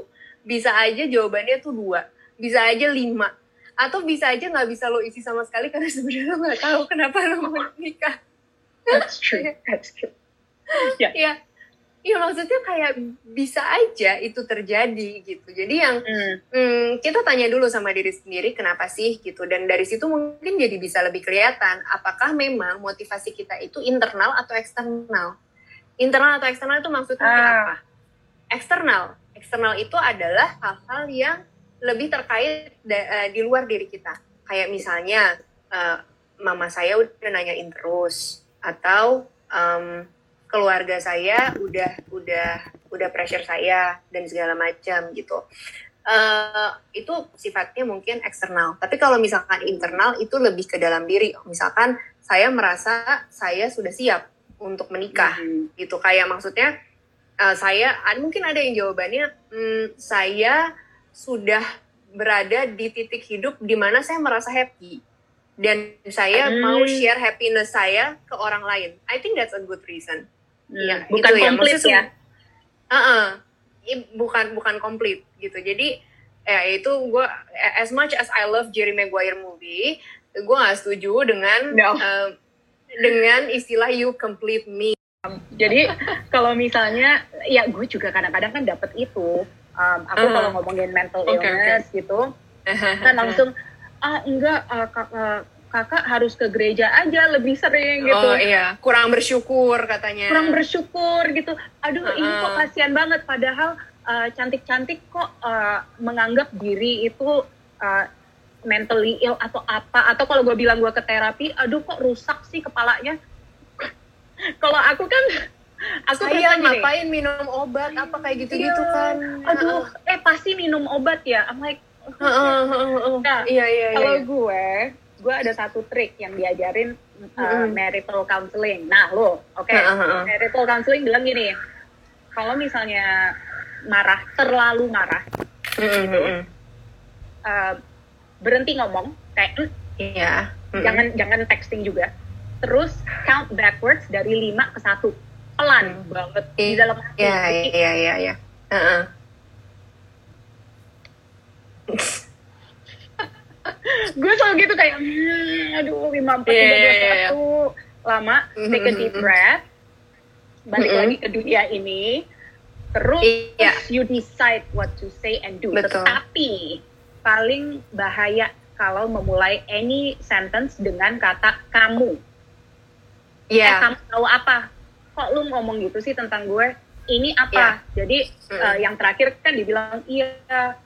Bisa aja jawabannya tuh dua. Bisa aja lima. Atau bisa aja nggak bisa lo isi sama sekali karena (laughs) sebenarnya nggak tahu kenapa lo mau nikah. That's true. (laughs) That's true. Ya yeah. yeah Iya maksudnya kayak bisa aja itu terjadi gitu. Jadi yang hmm. Hmm, kita tanya dulu sama diri sendiri kenapa sih gitu. Dan dari situ mungkin jadi bisa lebih kelihatan apakah memang motivasi kita itu internal atau eksternal. Internal atau eksternal itu maksudnya ah. apa? Eksternal. Eksternal itu adalah hal-hal yang lebih terkait uh, di luar diri kita. Kayak misalnya uh, mama saya udah nanyain terus atau um, keluarga saya udah udah udah pressure saya dan segala macam gitu uh, itu sifatnya mungkin eksternal tapi kalau misalkan internal itu lebih ke dalam diri misalkan saya merasa saya sudah siap untuk menikah hmm. gitu kayak maksudnya uh, saya mungkin ada yang jawabannya hmm, saya sudah berada di titik hidup di mana saya merasa happy dan saya hmm. mau share happiness saya ke orang lain. I think that's a good reason. Iya, bukan gitu komplit ya. Uh -uh, bukan bukan komplit gitu. Jadi ya itu gue as much as I love Jerry Maguire movie, gue gak setuju dengan no. uh, dengan istilah you complete me. Jadi kalau misalnya ya gue juga kadang-kadang kan dapet itu. Um, aku uh -huh. kalau ngomongin mental illness okay. gitu, (laughs) kan langsung ah enggak uh, uh, kakak harus ke gereja aja lebih sering gitu. Oh iya, kurang bersyukur katanya. Kurang bersyukur gitu. Aduh, uh -uh. ini kok kasihan banget padahal uh, cantik-cantik kok uh, menganggap diri itu uh, mentally ill atau apa atau kalau gue bilang gue ke terapi, aduh kok rusak sih kepalanya. (laughs) kalau aku kan aku saya ngapain minum obat apa kayak gitu-gitu iya. kan. Aduh, eh pasti minum obat ya. I'm like. Nah, iya, iya, iya, kalau iya. gue gue ada satu trik yang diajarin uh, mm-hmm. marital counseling. Nah lo, oke, okay, uh-huh. marital counseling bilang gini, kalau misalnya marah terlalu marah, mm-hmm. gitu, uh, berhenti ngomong, kayak mm, Iya. Mm-mm. jangan jangan texting juga terus count backwards dari 5 ke 1 pelan banget di dalam hati Iya, iya, iya, iya. (laughs) Gue selalu gitu kayak "Hmm, aduh 5 4 3 Iya, 2 iya, iya. 1 lama take a deep Mhm. breath balik Mhm. lagi ke dunia ini terus Iya. you decide what to say and do Betul. tetapi paling bahaya kalau memulai any sentence dengan kata kamu eh Iya. kamu tahu apa kok lu ngomong gitu sih tentang gue ini apa jadi Mm-mm. eh, yang terakhir kan dibilang iya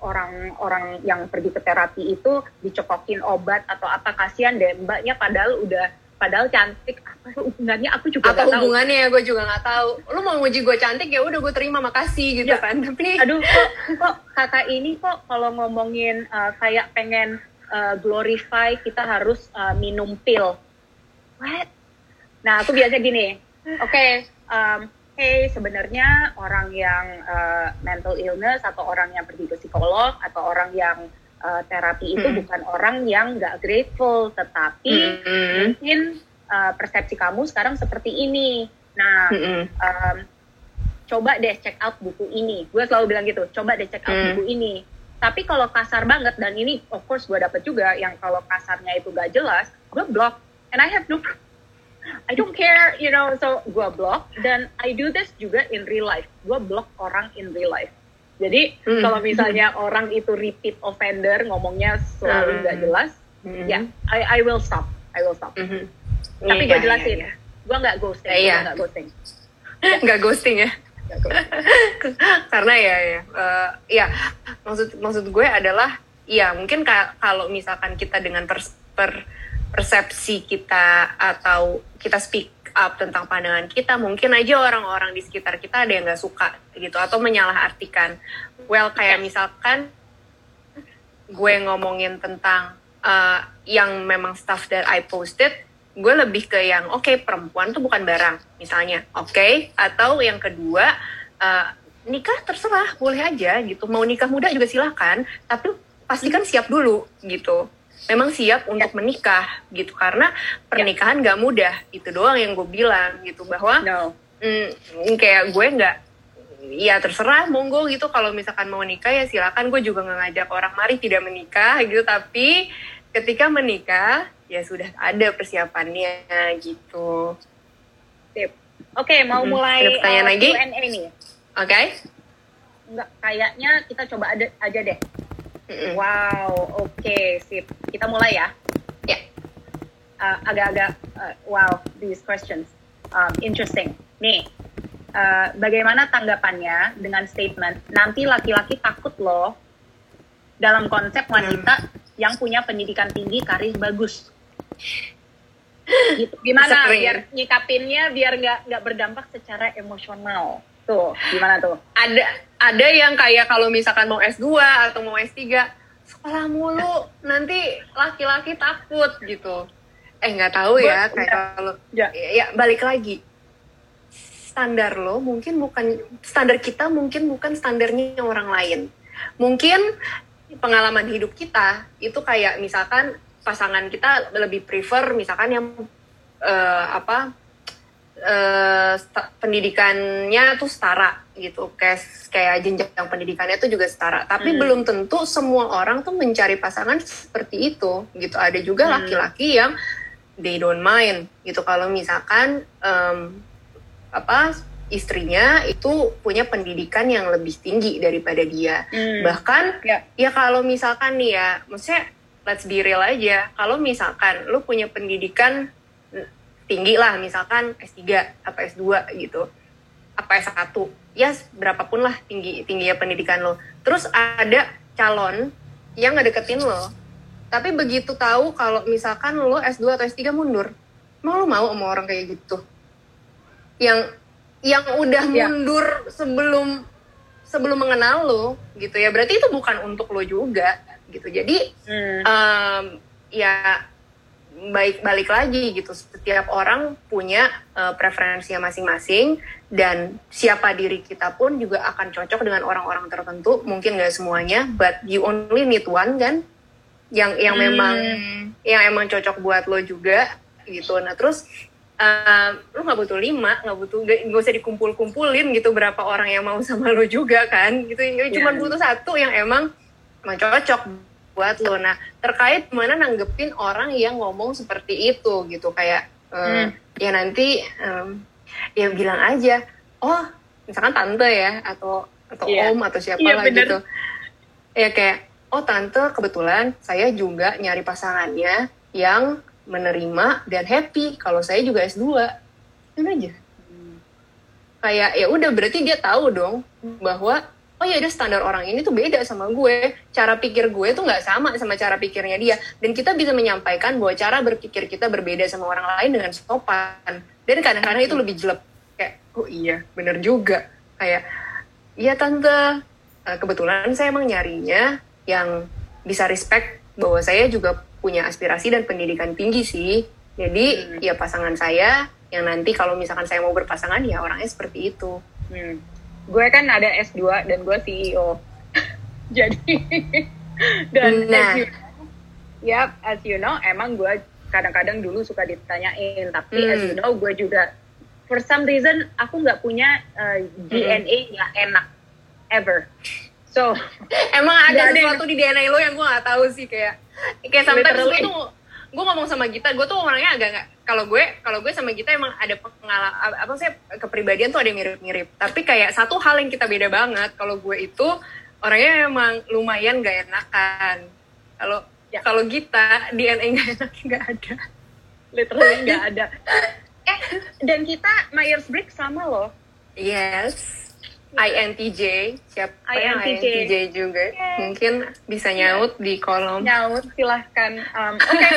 orang-orang yang pergi ke terapi itu dicokokin obat atau apa kasihan deh mbaknya padahal udah padahal cantik. Apa hubungannya? Aku juga Apa nggak tahu. hubungannya? Gue juga nggak tahu. Lu mau nguji gue cantik ya udah gue terima makasih gitu Ya. kan. (laughs) Tapi aduh kok kok kakak ini kok kalau ngomongin uh, kayak pengen uh, glorify kita harus uh, minum pil. What? Nah aku biasa gini. Oke um, hey sebenarnya orang yang uh, mental illness atau orang yang pergi ke psikolog atau orang yang uh, terapi itu Hmm. bukan orang yang nggak grateful tetapi Mm-mm. mungkin uh, persepsi kamu sekarang seperti ini nah Mm-mm. um, coba deh check out buku ini. Gue selalu bilang gitu, coba deh check out Hmm. buku ini. Tapi kalau kasar banget dan ini of course gue dapet juga yang kalau kasarnya itu gak jelas, gue block. And I have no, I don't care, you know. So gue block dan I do this juga in real life. Gue block orang in real life. Jadi Hmm. kalau misalnya orang itu repeat offender ngomongnya selalu Hmm. gak jelas, Mm-mm. ya I, I will stop. I will stop. Mhm. Tapi Iya, gue jelasin, iya, iya. gue nggak ghosting, Iya. gue nggak ghosting. (laughs) nggak ghosting ya. Nggak (laughs) karena ya ya eh, ya maksud maksud gue adalah ya mungkin ka- kalau misalkan kita dengan pers- per- persepsi kita atau kita speak up tentang pandangan kita mungkin aja orang-orang di sekitar kita ada yang nggak suka gitu atau menyalahartikan. Well kayak misalkan gue ngomongin tentang eh, yang memang stuff that I posted gue lebih ke yang oke perempuan tuh bukan barang misalnya oke? Atau yang kedua eh, nikah terserah boleh aja gitu. Mau nikah muda juga silahkan tapi pastikan siap dulu gitu memang siap untuk menikah gitu karena pernikahan gak mudah itu doang yang gue bilang gitu bahwa No. mm, kayak gue nggak ya terserah monggo gitu kalau misalkan mau nikah ya silakan gue juga nggak ngajak orang mari tidak menikah gitu tapi ketika menikah ya sudah ada persiapannya gitu Sip. Oke, mau Mm-mm. mulai Ada pertanyaan uh, lagi? Q&A nih. oke Enggak, kayaknya kita coba ada aja deh. Mm-mm. Wow, oke, sip. Kita mulai ya. ya Uh, Agak-agak, uh, wow, these questions. Um, interesting. Nih, uh, bagaimana tanggapannya dengan statement, nanti laki-laki takut loh dalam konsep wanita yang punya pendidikan tinggi, karir bagus. (laughs) Gitu. Gimana Sering. biar nyikapinnya biar nggak nggak berdampak secara emosional. Tuh, gimana tuh? ada ada yang kayak kalau misalkan mau S2 atau mau S3 sekolah mulu nanti laki-laki takut gitu eh nggak tahu ya Gua- kayak kalau Ya. ya, ya, balik lagi standar lo mungkin bukan standar kita mungkin bukan standarnya orang lain mungkin pengalaman hidup kita itu kayak misalkan pasangan kita lebih prefer misalkan yang eh, apa eh, sta- pendidikannya tuh setara gitu kayak kayak jenjang pendidikannya tuh juga setara tapi Hmm. belum tentu semua orang tuh mencari pasangan seperti itu gitu ada juga Hmm. laki-laki yang they don't mind gitu kalau misalkan em, apa istrinya itu punya pendidikan yang lebih tinggi daripada dia Hmm. bahkan Ya. ya kalau misalkan nih ya maksudnya let's be real aja kalau misalkan lu punya pendidikan tinggi lah misalkan S3 apa S2 gitu apa S1 ya berapapun lah tinggi tingginya pendidikan lo. Terus ada calon yang ngedeketin lo tapi begitu tahu kalau misalkan lo S2 atau S3 mundur mau lo mau sama orang kayak gitu? Yang yang udah Ya. mundur sebelum sebelum mengenal lo gitu ya. Berarti itu bukan untuk lo juga gitu. Jadi Hmm. em, ya baik balik lagi gitu. Setiap orang punya eh, preferensinya masing-masing dan siapa diri kita pun juga akan cocok dengan orang-orang tertentu. Mungkin nggak semuanya but you only need one kan? Yang yang Hmm. memang yang emang cocok buat lo juga gitu. Nah terus uh, lo nggak butuh lima nggak butuh nggak nggak usah dikumpul-kumpulin gitu berapa orang yang mau sama lo juga kan? Gitu cuma Iya. butuh satu yang emang emang cocok buat lo nah terkait mana nanggepin orang yang ngomong seperti itu gitu kayak uh, Hmm. ya nanti um, ya bilang aja oh misalkan tante ya atau atau Iya. om atau siapa Iya, lah bener. gitu ya kayak oh tante kebetulan saya juga nyari pasangannya yang menerima dan happy kalau saya juga S2 itu aja kayak ya udah berarti dia tahu dong bahwa oh ya udah standar orang ini tuh beda sama gue. Cara pikir gue tuh nggak sama sama cara pikirnya dia. Dan kita bisa menyampaikan bahwa cara berpikir kita berbeda sama orang lain dengan sopan. Dan kadang-kadang itu lebih jelek. Kayak oh iya bener juga. Kayak iya tante. Eh, kebetulan saya emang nyarinya yang bisa respect bahwa saya juga punya aspirasi dan pendidikan tinggi sih. Jadi Hmm. ya pasangan saya yang nanti kalau misalkan saya mau berpasangan ya orangnya seperti itu. Hmm. Gue kan ada S2 dan gue CEO. (laughs) Jadi dan Nah. as you Yap, as you know, emang gue kadang-kadang dulu suka ditanyain, tapi Hmm. as you know, gue juga for some reason aku nggak punya uh, DNA yang enak ever. So, (laughs) Emang ada (laughs) Nggak sesuatu di DNA lo yang gue gak tahu sih kayak kayak sometimes gue tuh gue ngomong sama Gita, gue tuh orangnya agak nggak kalau gue kalau gue sama Gita emang ada pengalaman apa sih kepribadian tuh ada mirip-mirip. Tapi kayak satu hal yang kita beda banget kalau gue itu orangnya emang lumayan gak enakan. Kalau Ya. kalau Gita DNA gak enak nggak ada. literally nggak (laughs) ada. Eh, dan kita Myers-Briggs sama loh. Yes. INTJ siapa yang INTJ. INTJ juga? Mungkin bisa nyaut di kolom. nyaut silahkan. Um, oke.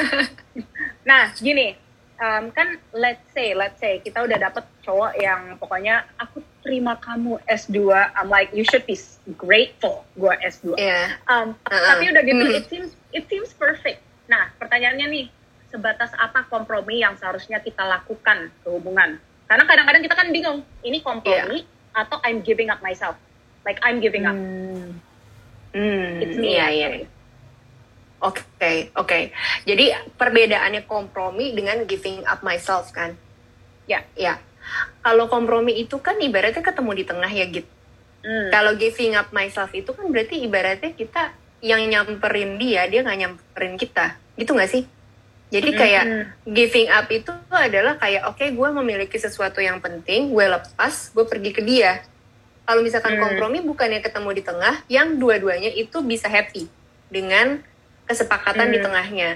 (laughs) Nah gini. Um, kan let's say let's say kita udah dapet cowok yang pokoknya aku terima kamu S2 I'm like you should be grateful. Gue S2 Iya. um, Uh-uh. tapi udah gitu Mhm. it seems it seems perfect. Nah pertanyaannya nih sebatas apa kompromi yang seharusnya kita lakukan ke hubungan? Karena kadang-kadang kita kan bingung ini kompromi atau I'm giving up myself like I'm giving up Hmm. Hmm, It's me, iya, iya. Oke, oke. Jadi perbedaannya kompromi dengan giving up myself kan? Ya. Ya. Kalau kompromi itu kan ibaratnya ketemu di tengah ya gitu. Hmm. Kalau giving up myself itu kan berarti ibaratnya kita yang nyamperin dia, dia nggak nyamperin kita. Gitu nggak sih? Jadi kayak Mhm. giving up itu adalah kayak oke gue memiliki sesuatu yang penting, gue lepas, gue pergi ke dia. Kalau misalkan Hmm. kompromi bukannya ketemu di tengah, yang dua-duanya itu bisa happy dengan kesepakatan di Hmm. tengahnya.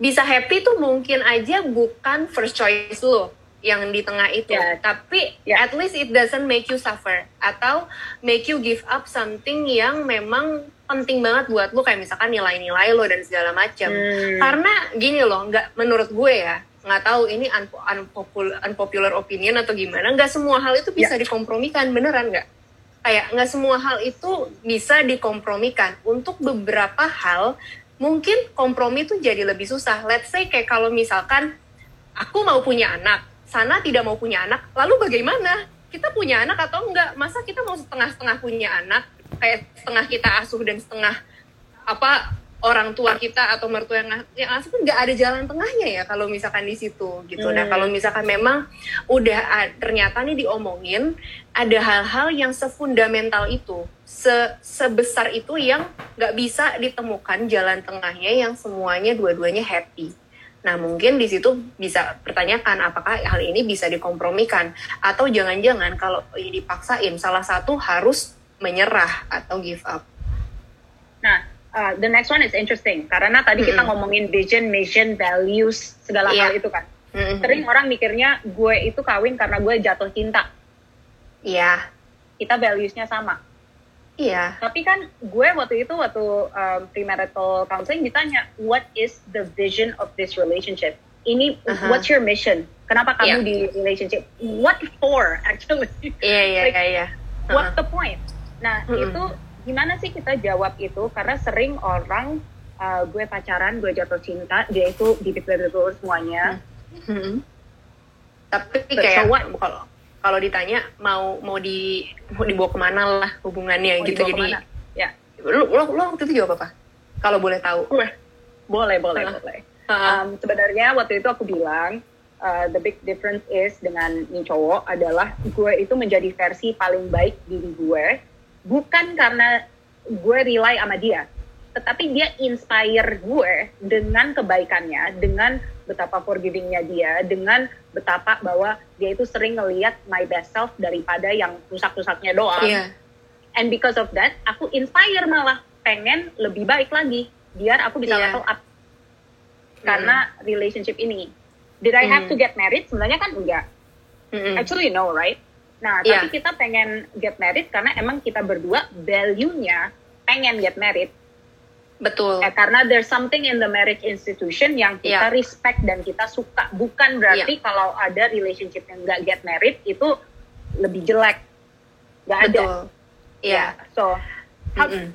Bisa happy tuh mungkin aja bukan first choice lo yang di tengah itu, Ya. tapi Ya. at least it doesn't make you suffer atau make you give up something yang memang penting banget buat lo kayak misalkan nilai-nilai lo dan segala macam. Hmm. Karena gini loh, nggak menurut gue ya, nggak tahu ini unpo- unpopular, unpopular opinion atau gimana, nggak semua hal itu bisa dikompromikan, beneran nggak? Kayak nggak semua hal itu bisa dikompromikan. Untuk beberapa hal, mungkin kompromi itu jadi lebih susah. Let's say kayak kalau misalkan aku mau punya anak, sana tidak mau punya anak, lalu bagaimana? Kita punya anak atau enggak? Masa kita mau setengah-setengah punya anak, kayak setengah kita asuh dan setengah apa orang tua kita atau mertua yang, ng- yang asuh kan nggak ada jalan tengahnya ya kalau misalkan di situ gitu. Nah Hmm. kalau misalkan memang udah ternyata nih diomongin ada hal-hal yang sefundamental itu, se sebesar itu yang nggak bisa ditemukan jalan tengahnya yang semuanya dua-duanya happy. Nah mungkin di situ bisa pertanyakan apakah hal ini bisa dikompromikan atau jangan-jangan kalau ini dipaksain salah satu harus menyerah atau give up. Nah, uh, the next one is interesting karena tadi kita Mm-mm. ngomongin vision, mission, values, segala Iya. hal itu kan. Mhm. Sering orang mikirnya gue itu kawin karena gue jatuh cinta. Iya, Kita valuesnya sama. iya, Tapi kan gue waktu itu waktu um, premarital counseling ditanya, what is the vision of this relationship? Ini Aha. what's your mission? Kenapa kamu Iya. di relationship? What for (laughs) actually? iya, iya, iya, iya. What's the point? Nah, Mm-mm. itu gimana sih kita jawab itu? Karena sering orang uh, gue pacaran, gue jatuh cinta, dia itu bibit-bibit semuanya. Mhm. Tapi But kayak so kalau kalau ditanya mau mau di mau dibawa ke mana lah hubungannya Mau gitu jadi? Ya. lu, lu lu waktu itu jawab apa? Kalau boleh tahu. Boleh, boleh, uh. boleh. Uh. Um, sebenarnya waktu itu aku bilang uh, the big difference is dengan nih cowok adalah gue itu menjadi versi paling baik diri gue bukan karena gue rely sama dia tetapi dia inspire gue dengan kebaikannya, dengan betapa forgivingnya dia, dengan betapa bahwa dia itu sering ngeliat my best self daripada yang rusak-rusaknya doang. Yeah. And because of that, aku inspire malah pengen lebih baik lagi, biar aku bisa yeah. level up. Karena mm. relationship ini. Did I have mm. to get married? Sebenarnya kan enggak. Mm -mm. Actually no, right? Nah, yeah. tapi kita pengen get married karena emang kita berdua value-nya pengen get married Betul. Eh, karena there's something in the marriage institution yang kita yeah. respect dan kita suka. Bukan berarti yeah. kalau ada relationship yang nggak get married itu lebih jelek. Nggak ada. Iya. Yeah. So, how mm -mm.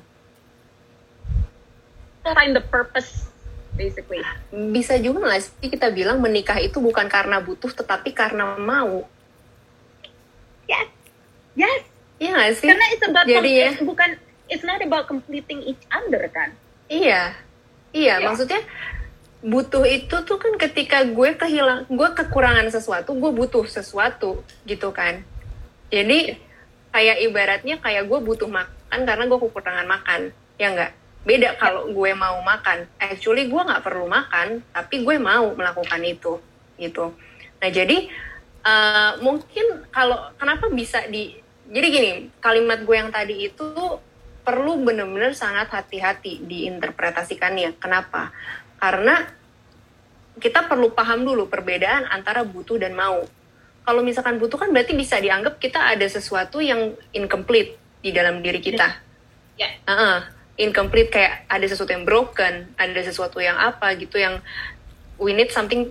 find the purpose basically. Bisa juga nggak sih kita bilang menikah itu bukan karena butuh tetapi karena mau. Yes. Yes. Iya nggak sih? Karena it's about Jadi ya. bukan it's not about completing each other kan Iya, iya, iya. maksudnya butuh itu tuh kan ketika gue kehilang, gue kekurangan sesuatu, gue butuh sesuatu gitu kan. Jadi kayak ibaratnya kayak gue butuh makan karena gue kekurangan makan, ya enggak? Beda kalau gue mau makan. Actually gue nggak perlu makan, tapi gue mau melakukan itu, gitu. Nah jadi uh, mungkin kalau kenapa bisa di, jadi gini kalimat gue yang tadi itu perlu benar-benar sangat hati-hati diinterpretasikannya. Kenapa? Karena kita perlu paham dulu perbedaan antara butuh dan mau. Kalau misalkan butuh kan berarti bisa dianggap kita ada sesuatu yang incomplete di dalam diri kita. Yeah. Uh -uh. Incomplete kayak ada sesuatu yang broken, ada sesuatu yang apa gitu yang we need something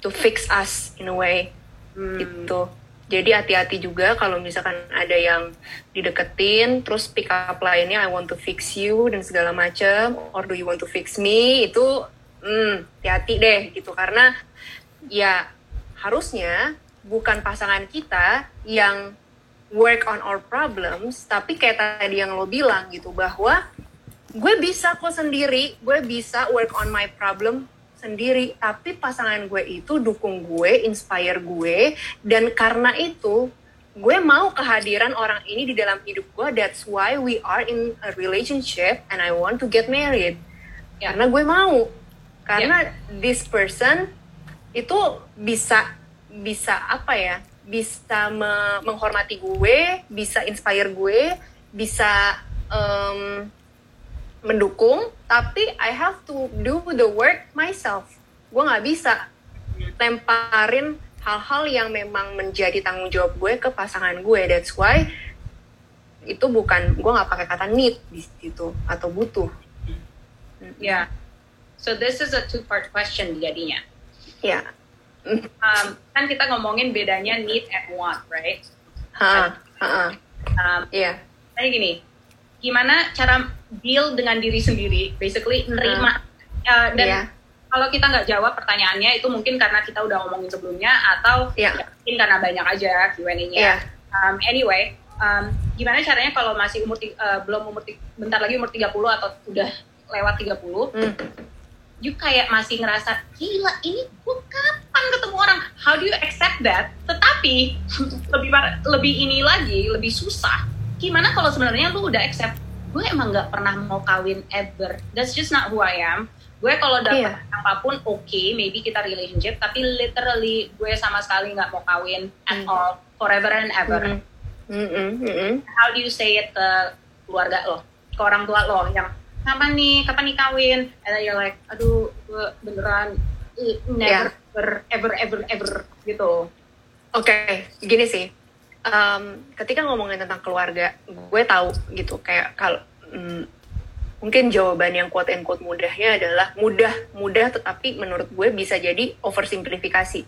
to fix us in a way. Hmm. Gitu. Jadi hati-hati juga kalau misalkan ada yang dideketin terus pick up lainnya I want to fix you dan segala macam or do you want to fix me? Itu hmm hati-hati deh gitu. Karena ya harusnya bukan pasangan kita yang work on our problems tapi kayak tadi yang lo bilang gitu bahwa gue bisa kok sendiri gue bisa work on my problem sendiri. Tapi pasangan gue itu dukung gue inspire gue dan karena itu gue mau kehadiran orang ini di dalam hidup gue. That's why we are in a relationship and I want to get married. Yeah. karena gue mau. Karena yeah. this person itu bisa bisa apa ya? Bisa me menghormati gue bisa inspire gue bisa um, mendukung tapi I have to do the work myself gue nggak bisa lemparin hal-hal yang memang menjadi tanggung jawab gue ke pasangan gue that's why itu bukan gue nggak pakai kata need di situ atau butuh ya yeah. so this is a two part question jadinya ya yeah. um, kan kita ngomongin bedanya need and want right ha, ha, ha. Um, yeah. Tanya gini, gimana cara deal dengan diri sendiri, basically nerima uh, dan yeah. kalau kita nggak jawab pertanyaannya itu mungkin karena kita udah ngomongin sebelumnya atau yeah. ya, mungkin karena banyak aja Q&A-nya. Yeah. Um, anyway, um, gimana caranya kalau masih umur uh, belum umur bentar lagi umur 30 atau udah lewat 30 mm. you kayak masih ngerasa gila ini gue kapan ketemu orang how do you accept that tetapi (laughs) lebih lebih ini lagi lebih susah gimana kalau sebenarnya lu udah accept gue emang nggak pernah mau kawin ever that's just not who I am gue kalau dapet yeah. apa pun oke okay, maybe kita relationship tapi literally gue sama sekali nggak mau kawin at mm. all forever and ever mm -hmm. Mm -hmm. how do you say it ke keluarga lo ke orang tua lo yang kapan nih kapan nih kawin and then you're like aduh gue beneran never yeah. ever ever ever ever gitu oke okay. gini sih um, ketika ngomongin tentang keluarga gue tahu gitu kayak kalau um, mungkin jawaban yang quote and quote mudahnya adalah mudah mudah tetapi menurut gue bisa jadi oversimplifikasi.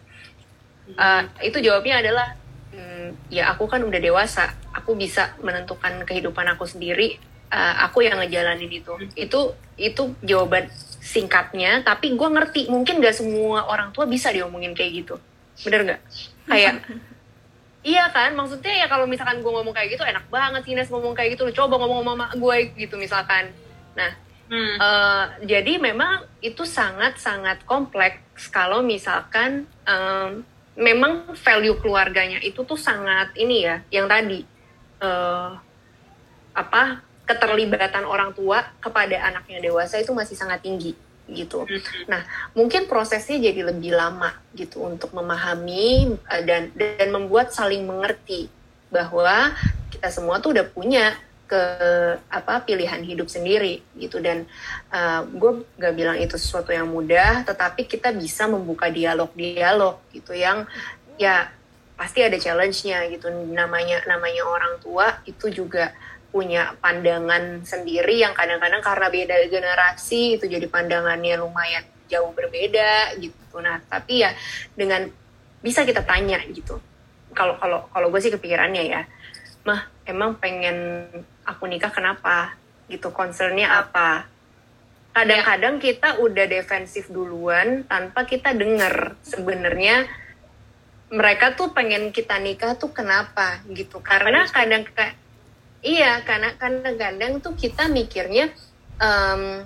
Uh, itu jawabnya adalah um, ya aku kan udah dewasa aku bisa menentukan kehidupan aku sendiri uh, aku yang ngejalanin itu. Itu itu jawaban singkatnya tapi gue ngerti mungkin gak semua orang tua bisa diomongin kayak gitu. Bener nggak kayak (laughs) Iya kan, maksudnya ya kalau misalkan gue ngomong kayak gitu enak banget sih Nes ngomong kayak gitu, lu coba ngomong sama gue gitu misalkan. Nah, Hmm. Uh, jadi memang itu sangat-sangat kompleks kalau misalkan um, memang value keluarganya itu tuh sangat ini ya, yang tadi uh, apa keterlibatan orang tua kepada anaknya dewasa itu masih sangat tinggi gitu. Hmm. Nah, mungkin prosesnya jadi lebih lama gitu untuk memahami uh, dan dan membuat saling mengerti bahwa kita semua tuh udah punya ke apa pilihan hidup sendiri gitu dan uh, gue gak bilang itu sesuatu yang mudah tetapi kita bisa membuka dialog-dialog gitu yang ya pasti ada challenge-nya gitu namanya namanya orang tua itu juga punya pandangan sendiri yang kadang-kadang karena beda generasi itu jadi pandangannya lumayan jauh berbeda gitu. Nah tapi ya dengan bisa kita tanya gitu. Kalau kalau kalau gue sih kepikirannya ya mah emang pengen aku nikah kenapa? Gitu concernnya apa? Kadang-kadang kita udah defensif duluan tanpa kita dengar sebenarnya mereka tuh pengen kita nikah tuh kenapa gitu. Karena kadang iya karena kadang-kadang tuh kita mikirnya um,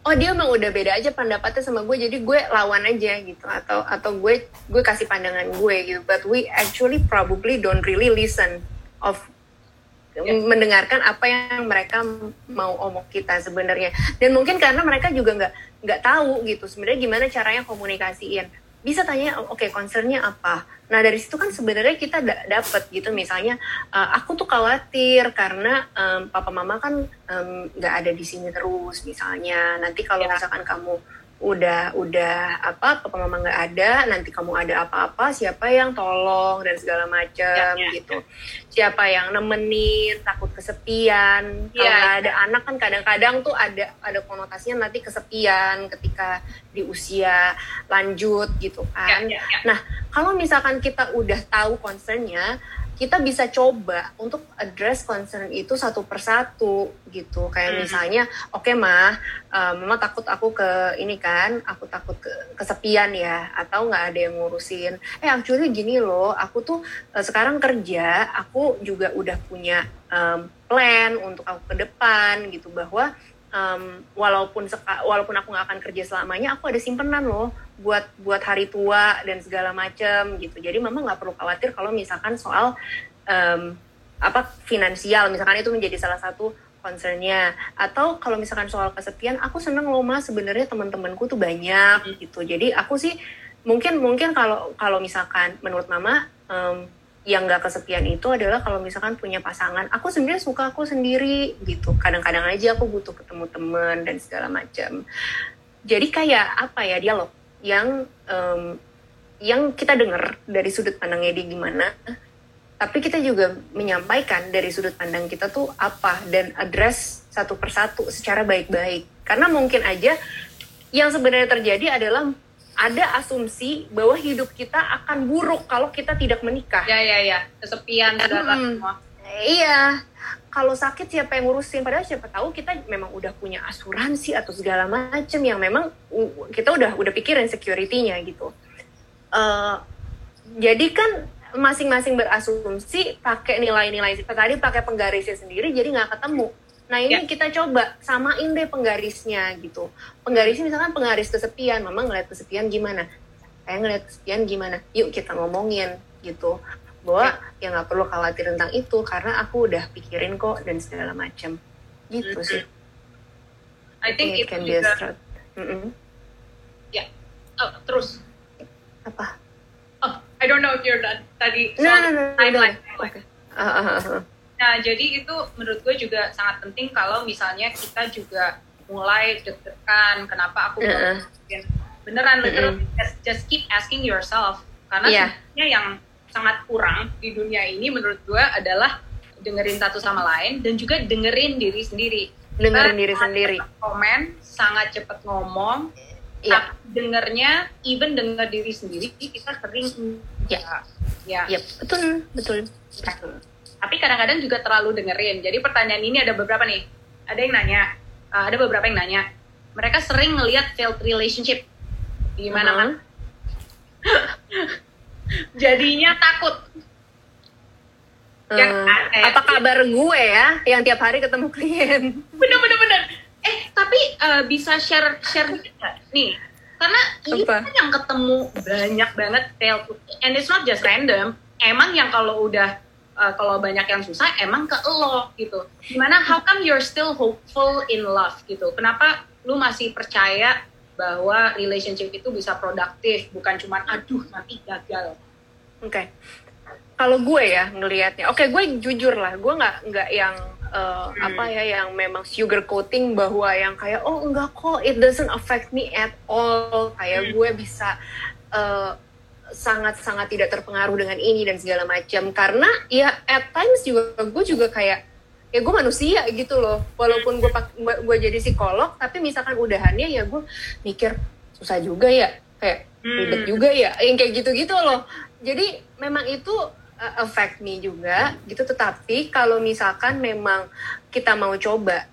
oh dia emang udah beda aja pendapatnya sama gue jadi gue lawan aja gitu. Atau atau gue gue kasih pandangan gue gitu. But we actually probably don't really listen of ya. mendengarkan apa yang mereka mau omong kita sebenarnya. Dan mungkin karena mereka juga nggak nggak tahu gitu sebenarnya gimana caranya komunikasiin bisa tanya oke okay, concernnya apa? Nah dari situ kan sebenarnya kita da dapat gitu. Misalnya uh, aku tuh khawatir karena um, papa mama kan nggak um, ada di sini terus misalnya. Nanti kalau ya. misalkan kamu udah udah apa papa mama nggak ada nanti kamu ada apa-apa siapa yang tolong dan segala macam ya, ya. gitu siapa yang nemenin takut kesepian ya, kalau ya. ada anak kan kadang-kadang tuh ada ada konotasinya nanti kesepian ketika di usia lanjut gitu kan ya, ya, ya. nah kalau misalkan kita udah tahu concernnya kita bisa coba untuk address concern itu satu persatu gitu. Kayak hmm. misalnya oke okay, mah uh, mama takut aku ke ini kan aku takut ke kesepian ya atau nggak ada yang ngurusin. Eh actually gini loh aku tuh uh, sekarang kerja aku juga udah punya um, plan untuk aku ke depan gitu. Bahwa um, walaupun seka, walaupun aku nggak akan kerja selamanya aku ada simpenan loh buat buat hari tua dan segala macem gitu. Jadi mama nggak perlu khawatir kalau misalkan soal um, apa finansial. Misalkan itu menjadi salah satu concernnya. Atau kalau misalkan soal kesepian aku seneng loh mas sebenarnya teman-temanku tuh banyak gitu. Jadi aku sih mungkin mungkin kalau kalau misalkan menurut mama um, yang gak kesepian itu adalah kalau misalkan punya pasangan. Aku sebenarnya suka aku sendiri gitu. Kadang-kadang aja aku butuh ketemu temen dan segala macam jadi kayak apa ya dialog yang um, yang kita dengar dari sudut pandangnya dia gimana tapi kita juga menyampaikan dari sudut pandang kita tuh apa dan address satu persatu secara baik-baik. Karena mungkin aja yang sebenarnya terjadi adalah ada asumsi bahwa hidup kita akan buruk kalau kita tidak menikah. Ya ya ya. Kesepian segala hmm, semua iya. Kalau sakit siapa yang ngurusin? Padahal siapa tahu kita memang udah punya asuransi atau segala macam yang memang kita udah udah pikirin security-nya gitu. Uh, jadi kan masing-masing berasumsi pakai nilai-nilai tadi pakai penggarisnya sendiri jadi nggak ketemu. Nah ini ya. kita coba samain deh penggarisnya gitu. Penggarisnya misalkan penggaris kesepian mama ngeliat kesepian gimana? Saya ngeliat kesepian gimana? Yuk kita ngomongin gitu bahwa ya nggak perlu khawatir tentang itu karena aku udah pikirin kok dan segala macam gitu mm -hmm. sih I think, it can be a mm -hmm. ya oh, terus apa oh I don't know if you're done tadi no, no, no, timeline no, okay. uh, uh, uh, uh. nah jadi itu menurut gue juga sangat penting kalau misalnya kita juga mulai deg-degan kenapa aku uh, uh. beneran literal uh, uh. just keep asking yourself karena yeah. sebenarnya yang sangat kurang di dunia ini menurut gue adalah dengerin satu sama lain dan juga dengerin diri sendiri. Dengerin diri sendiri. komen sangat cepat ngomong ya. dengernya even denger diri sendiri kita sering ya ya, ya betul betul. Betul. Tapi kadang-kadang juga terlalu dengerin. Jadi pertanyaan ini ada beberapa nih. Ada yang nanya uh, ada beberapa yang nanya. Mereka sering ngelihat failed relationship. Gimana uh -huh. (laughs) jadinya takut uh, ya, kan? apa kabar gue ya yang tiap hari ketemu klien (laughs) bener bener bener eh uh, bisa share share? Nih, karena ini Apa? kan yang ketemu banyak banget fail and it's not just random. Emang yang kalau udah uh, kalau banyak yang susah emang ke lo gitu. Gimana how come you're still hopeful in love gitu? Kenapa lu masih percaya bahwa relationship itu bisa produktif bukan cuma aduh nanti gagal. Oke. Kalau gue ya ngelihatnya, oke gue jujur lah, gue nggak nggak yang uh, Hmm. apa ya yang memang sugar coating bahwa yang kayak oh enggak kok it doesn't affect me at all kayak Hmm. gue bisa uh, sangat-sangat tidak terpengaruh dengan ini dan segala macam karena ya at times juga gue juga kayak ya gue manusia gitu loh. Walaupun gue gue jadi psikolog tapi misalkan udahannya ya gue mikir susah juga ya kayak ribet Hmm. juga ya yang kayak gitu-gitu loh. Jadi memang itu uh, affect me juga gitu. Tetapi kalau misalkan memang kita mau coba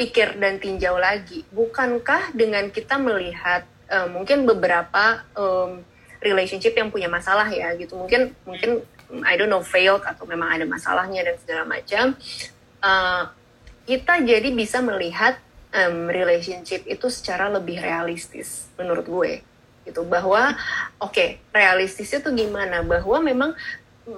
pikir dan tinjau lagi bukankah dengan kita melihat uh, mungkin beberapa um, relationship yang punya masalah ya gitu. Mungkin mungkin I don't know failed atau memang ada masalahnya dan segala macam uh, kita jadi bisa melihat um, relationship itu secara lebih realistis menurut gue. Gitu bahwa oke realistisnya tuh gimana? Bahwa memang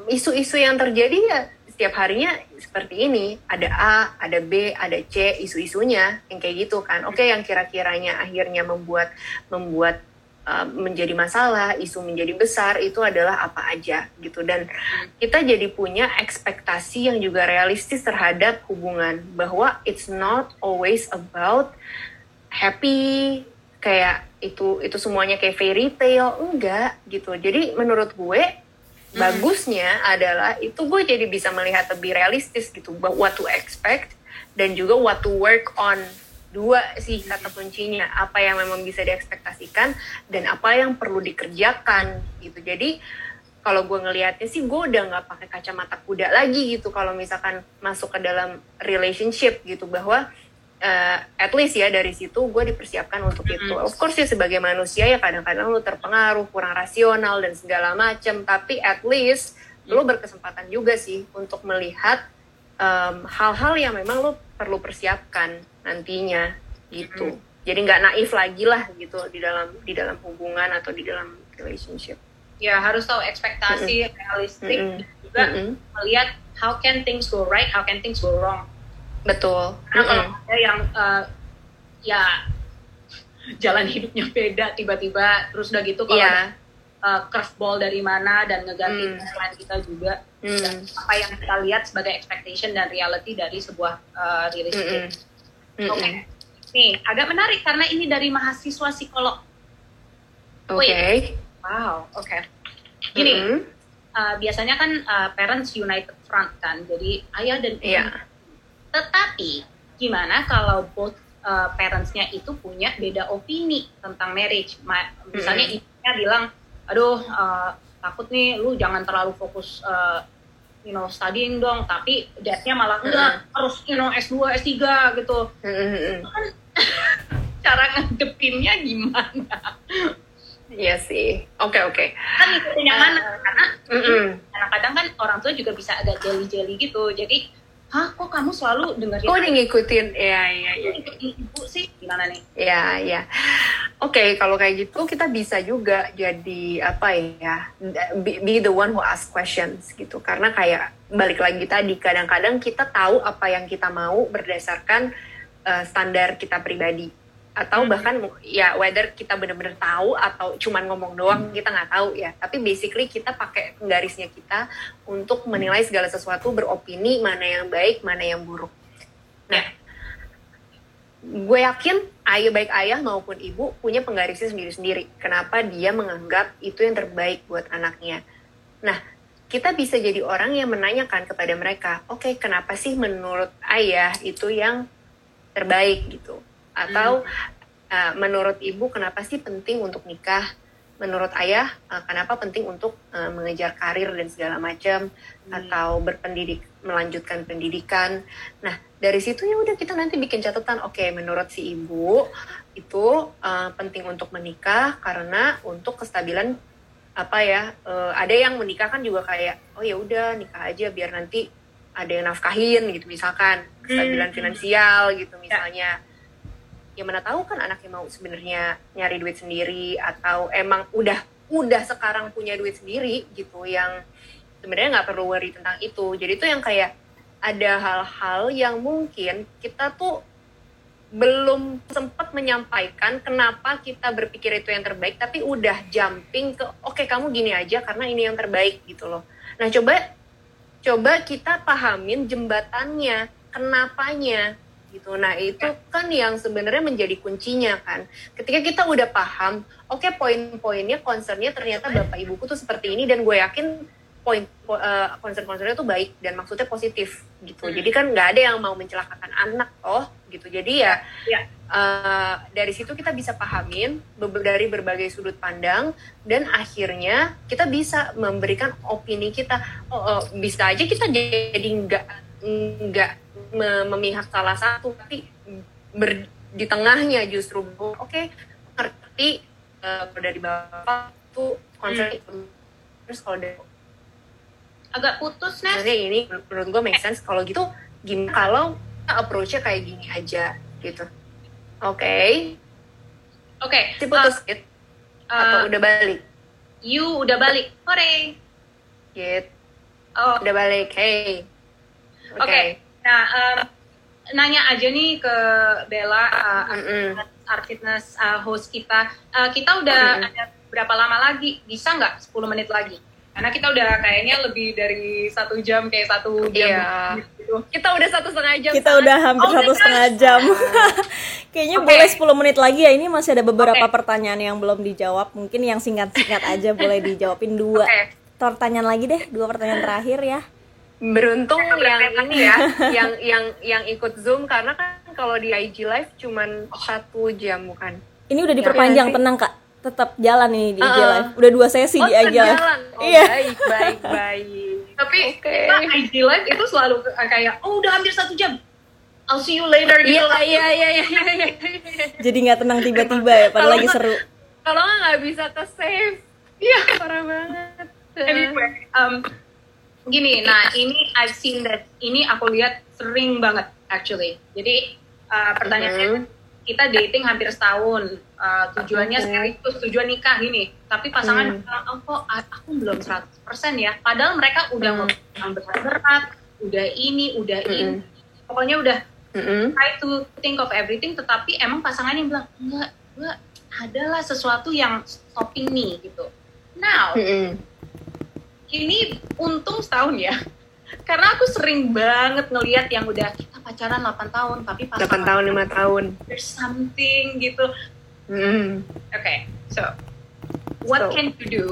isu-isu yang terjadi ya setiap harinya seperti ini. Ada A ada B ada C isu-isunya yang kayak gitu kan. Oke yang kira-kiranya akhirnya membuat membuat uh, menjadi masalah isu menjadi besar itu adalah apa aja gitu. Dan kita jadi punya ekspektasi yang juga realistis terhadap hubungan bahwa it's not always about happy kayak itu itu semuanya kayak fairy tale enggak gitu. Jadi menurut gue bagusnya adalah itu gue jadi bisa melihat lebih realistis gitu what to expect dan juga what to work on dua sih kata kuncinya apa yang memang bisa diekspektasikan dan apa yang perlu dikerjakan gitu. Jadi kalau gue ngelihatnya sih gue udah nggak pakai kacamata kuda lagi gitu. Kalau misalkan masuk ke dalam relationship gitu. Bahwa uh, at least ya dari situ gue dipersiapkan untuk itu. Of course ya sebagai manusia ya kadang-kadang lu terpengaruh, kurang rasional dan segala macam. Tapi at least lu berkesempatan juga sih untuk melihat um, hal-hal yang memang lu perlu persiapkan nantinya gitu. Jadi nggak naif lagi lah gitu di dalam di dalam hubungan atau di dalam relationship. Ya harus tahu ekspektasi realistik Mm-mm. dan juga Mm-mm. melihat how can things go right, how can things go wrong. Betul. Karena kalau Mm-mm. ada yang uh, ya jalan hidupnya beda tiba-tiba terus udah gitu kalau Iya. uh, curveball dari mana dan ngeganti Hmm. timeline kita juga Hmm. dan apa yang kita lihat sebagai expectation dan reality dari sebuah uh, relationship. Oke. Mm-mm. Nih, agak menarik karena ini dari mahasiswa psikolog. Oke. Wow, oke. Gini, Mm-mm. uh, biasanya kan uh, parents united front kan, jadi ayah dan ibu. Iya. Tetapi gimana kalau both uh, parentsnya itu punya beda opini tentang marriage? Ma- misalnya Mm-mm. ibunya bilang, aduh uh, takut nih, lu jangan terlalu fokus. uh, you know, studying dong, tapi dadnya malah enggak, harus, you know, S2, S3 gitu. Mm-mm. (laughs) Cara ngadepinnya gimana? Iya sih. Oke oke. Kan ngikutin yang mana? Karena Mm-mm. kadang-kadang kan orang tua juga bisa agak jeli-jeli gitu. Jadi, hah kok kamu selalu dengerin Kok udah ngikutin? Iya iya iya. ngikutin ibu sih? Gimana nih? Iya iya. Oke kalau kayak gitu kita bisa juga jadi apa ya? Be, be the one who ask questions gitu. Karena kayak balik lagi tadi kadang-kadang kita tahu apa yang kita mau berdasarkan uh, standar kita pribadi atau Hmm. bahkan ya whether kita benar-benar tahu atau cuman ngomong doang kita nggak tahu ya. Tapi basically kita pakai penggarisnya kita untuk menilai segala sesuatu beropini mana yang baik mana yang buruk. Nah gue yakin ayah baik ayah maupun ibu punya penggarisnya sendiri-sendiri. Kenapa dia menganggap itu yang terbaik buat anaknya? Nah kita bisa jadi orang yang menanyakan kepada mereka oke kenapa sih menurut ayah itu yang terbaik? gitu atau uh, menurut ibu kenapa sih penting untuk nikah? Menurut ayah uh, kenapa penting untuk uh, mengejar karir dan segala macam? Atau berpendidik melanjutkan pendidikan? Nah dari situ ya udah kita nanti bikin catatan oke menurut si ibu itu uh, penting untuk menikah karena untuk kestabilan apa ya uh, ada yang menikah kan juga kayak oh ya udah nikah aja biar nanti ada yang nafkahin gitu misalkan. Kestabilan Hmm. finansial gitu misalnya. ya mana tahu kan anaknya mau sebenarnya nyari duit sendiri atau emang udah udah sekarang punya duit sendiri gitu yang sebenarnya nggak perlu worry tentang itu. Jadi tuh yang kayak ada hal-hal yang mungkin kita tuh belum sempat menyampaikan kenapa kita berpikir itu yang terbaik tapi udah jumping ke oke okay, kamu gini aja karena ini yang terbaik gitu loh. Nah coba coba kita pahamin jembatannya kenapanya gitu nah itu kan yang sebenarnya menjadi kuncinya kan ketika kita udah paham oke okay, poin-poinnya concernnya ternyata bapak ibuku tuh seperti ini dan gue yakin poin po, uh, concern-concernnya tuh baik dan maksudnya positif gitu. Hmm. Jadi kan nggak ada yang mau mencelakakan anak toh gitu. Jadi ya, ya. Uh, dari situ kita bisa pahamin dari berbagai sudut pandang dan akhirnya kita bisa memberikan opini kita. Oh, oh bisa aja kita jadi nggak nggak memihak salah satu tapi ber, di tengahnya justru oke okay, ngerti uh, dari bapak tuh concern hmm. terus kalau dari agak putus nih. Jadi ini menurut gue make sense kalau gitu gimana kalau approach-nya kayak gini aja gitu. Oke. Okay. Oke. Okay. Si putus uh, gitu. Atau uh, udah balik? You udah balik. Hore. Gitu. Oh. Udah balik. Hey. Oke. Okay. Okay. Nah, um, nanya aja nih ke Bella, uh, art fitness uh, host kita. Uh, kita udah mm ada berapa lama lagi? Bisa nggak 10 menit lagi? karena kita udah kayaknya lebih dari satu jam kayak satu jam iya. gitu. kita udah satu setengah jam kita udah hampir oh, satu setengah jam (laughs) kayaknya okay. boleh 10 menit lagi ya ini masih ada beberapa okay. pertanyaan yang belum dijawab mungkin yang singkat-singkat aja boleh dijawabin dua okay. pertanyaan lagi deh dua pertanyaan terakhir ya beruntung yang ini ya yang yang yang ikut zoom karena kan kalau di IG live cuman satu jam bukan ini udah diperpanjang ya, tenang kak tetap jalan nih di IG uh, Live. Udah dua sesi oh, di IG Live. Jalan. Oh, iya. Baik, baik, (laughs) baik. Tapi okay. kita IG Live itu selalu kayak, oh udah hampir satu jam. I'll see you later gitu. Iya, iya, iya, iya, iya. Jadi nggak tenang tiba-tiba ya, padahal lagi seru. Kalau nggak bisa ke save. Iya. Parah banget. Anyway, um, gini, nah ini I've seen that, ini aku lihat sering banget actually. Jadi uh, pertanyaannya, mm -hmm kita dating hampir setahun uh, tujuannya okay. sekaligus tujuan nikah ini tapi pasangan hmm. bilang oh kok aku belum 100% ya padahal mereka udah hmm. ngomong berat-berat udah ini udah hmm. ini pokoknya udah hmm. try to think of everything tetapi emang pasangannya bilang enggak enggak adalah sesuatu yang stopping nih gitu now hmm. Ini untung setahun ya (laughs) karena aku sering banget ngelihat yang udah kita pacaran 8 tahun tapi pas 8 tahun 5 tahun there's something gitu mm. oke okay, so what so. can you do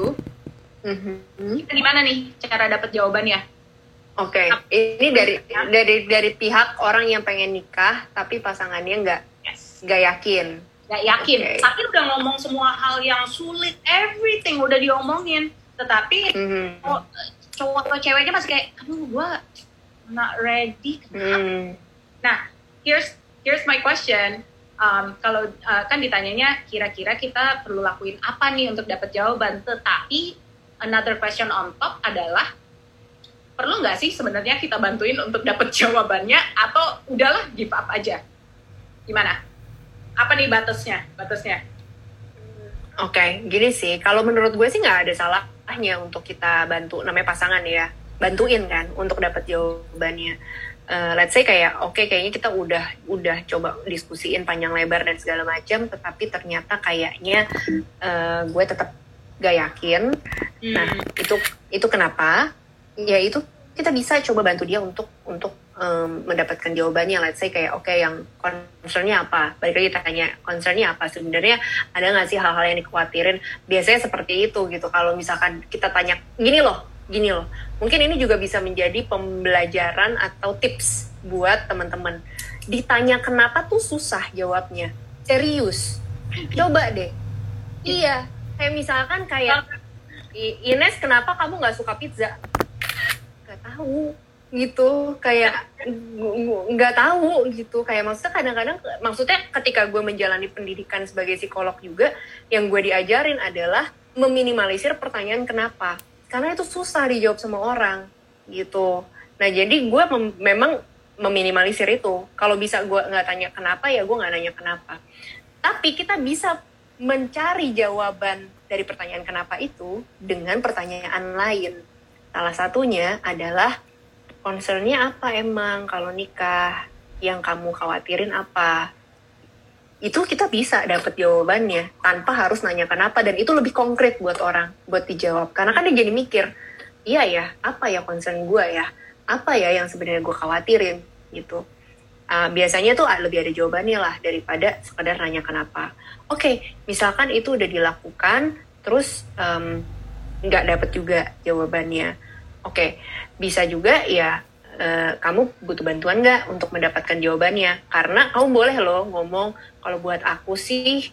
mm-hmm. kita gimana nih cara dapat jawabannya oke okay. ini dari dari dari pihak orang yang pengen nikah tapi pasangannya nggak yes. nggak yakin nggak yakin okay. tapi udah ngomong semua hal yang sulit everything udah diomongin tetapi mm-hmm. cowok atau ceweknya masih kayak aduh gue not ready hmm. nah here's here's my question. Um, kalau uh, kan ditanyanya kira-kira kita perlu lakuin apa nih untuk dapat jawaban? Tetapi another question on top adalah perlu nggak sih sebenarnya kita bantuin untuk dapat (laughs) jawabannya? Atau udahlah give up aja? Gimana? Apa nih batasnya? Batasnya? Oke, okay, gini sih. Kalau menurut gue sih nggak ada salahnya untuk kita bantu, namanya pasangan ya, bantuin kan untuk dapat jawabannya. Uh, let's say kayak, oke okay, kayaknya kita udah udah coba diskusiin panjang lebar dan segala macam, tetapi ternyata kayaknya uh, gue tetap gak yakin. Hmm. Nah, itu itu kenapa? Ya itu kita bisa coba bantu dia untuk untuk um, mendapatkan jawabannya. Let's say kayak oke okay, yang concernnya apa? Balik lagi tanya concernnya apa? Sebenarnya ada nggak sih hal-hal yang dikhawatirin? Biasanya seperti itu gitu. Kalau misalkan kita tanya gini loh gini loh. Mungkin ini juga bisa menjadi pembelajaran atau tips buat teman-teman. Ditanya kenapa tuh susah? jawabnya. Serius. Coba deh. Iya. Kayak misalkan kayak Ines kenapa kamu nggak suka pizza? Gak tahu gitu kayak nggak tahu gitu. Kayak maksudnya kadang-kadang maksudnya ketika gue menjalani pendidikan sebagai psikolog juga yang gue diajarin adalah meminimalisir pertanyaan kenapa. Karena itu susah dijawab sama orang gitu. Nah jadi gue mem memang meminimalisir itu. Kalau bisa gue nggak tanya kenapa ya gue nggak nanya kenapa. Tapi kita bisa mencari jawaban dari pertanyaan kenapa itu dengan pertanyaan lain. Salah satunya adalah concernnya apa emang? Kalau nikah yang kamu khawatirin apa? Itu kita bisa dapat jawabannya tanpa harus nanya kenapa. Dan itu lebih konkret buat orang buat dijawab. Karena kan dia jadi mikir iya ya apa ya concern gue ya? Apa ya yang sebenarnya gue khawatirin? Gitu. Uh, biasanya tuh lebih ada jawabannya lah daripada sekedar nanya kenapa. Oke okay, misalkan itu udah dilakukan terus nggak um, dapet juga jawabannya. Oke okay, bisa juga ya Uh, kamu butuh bantuan nggak untuk mendapatkan jawabannya? Karena kamu boleh loh ngomong kalau buat aku sih,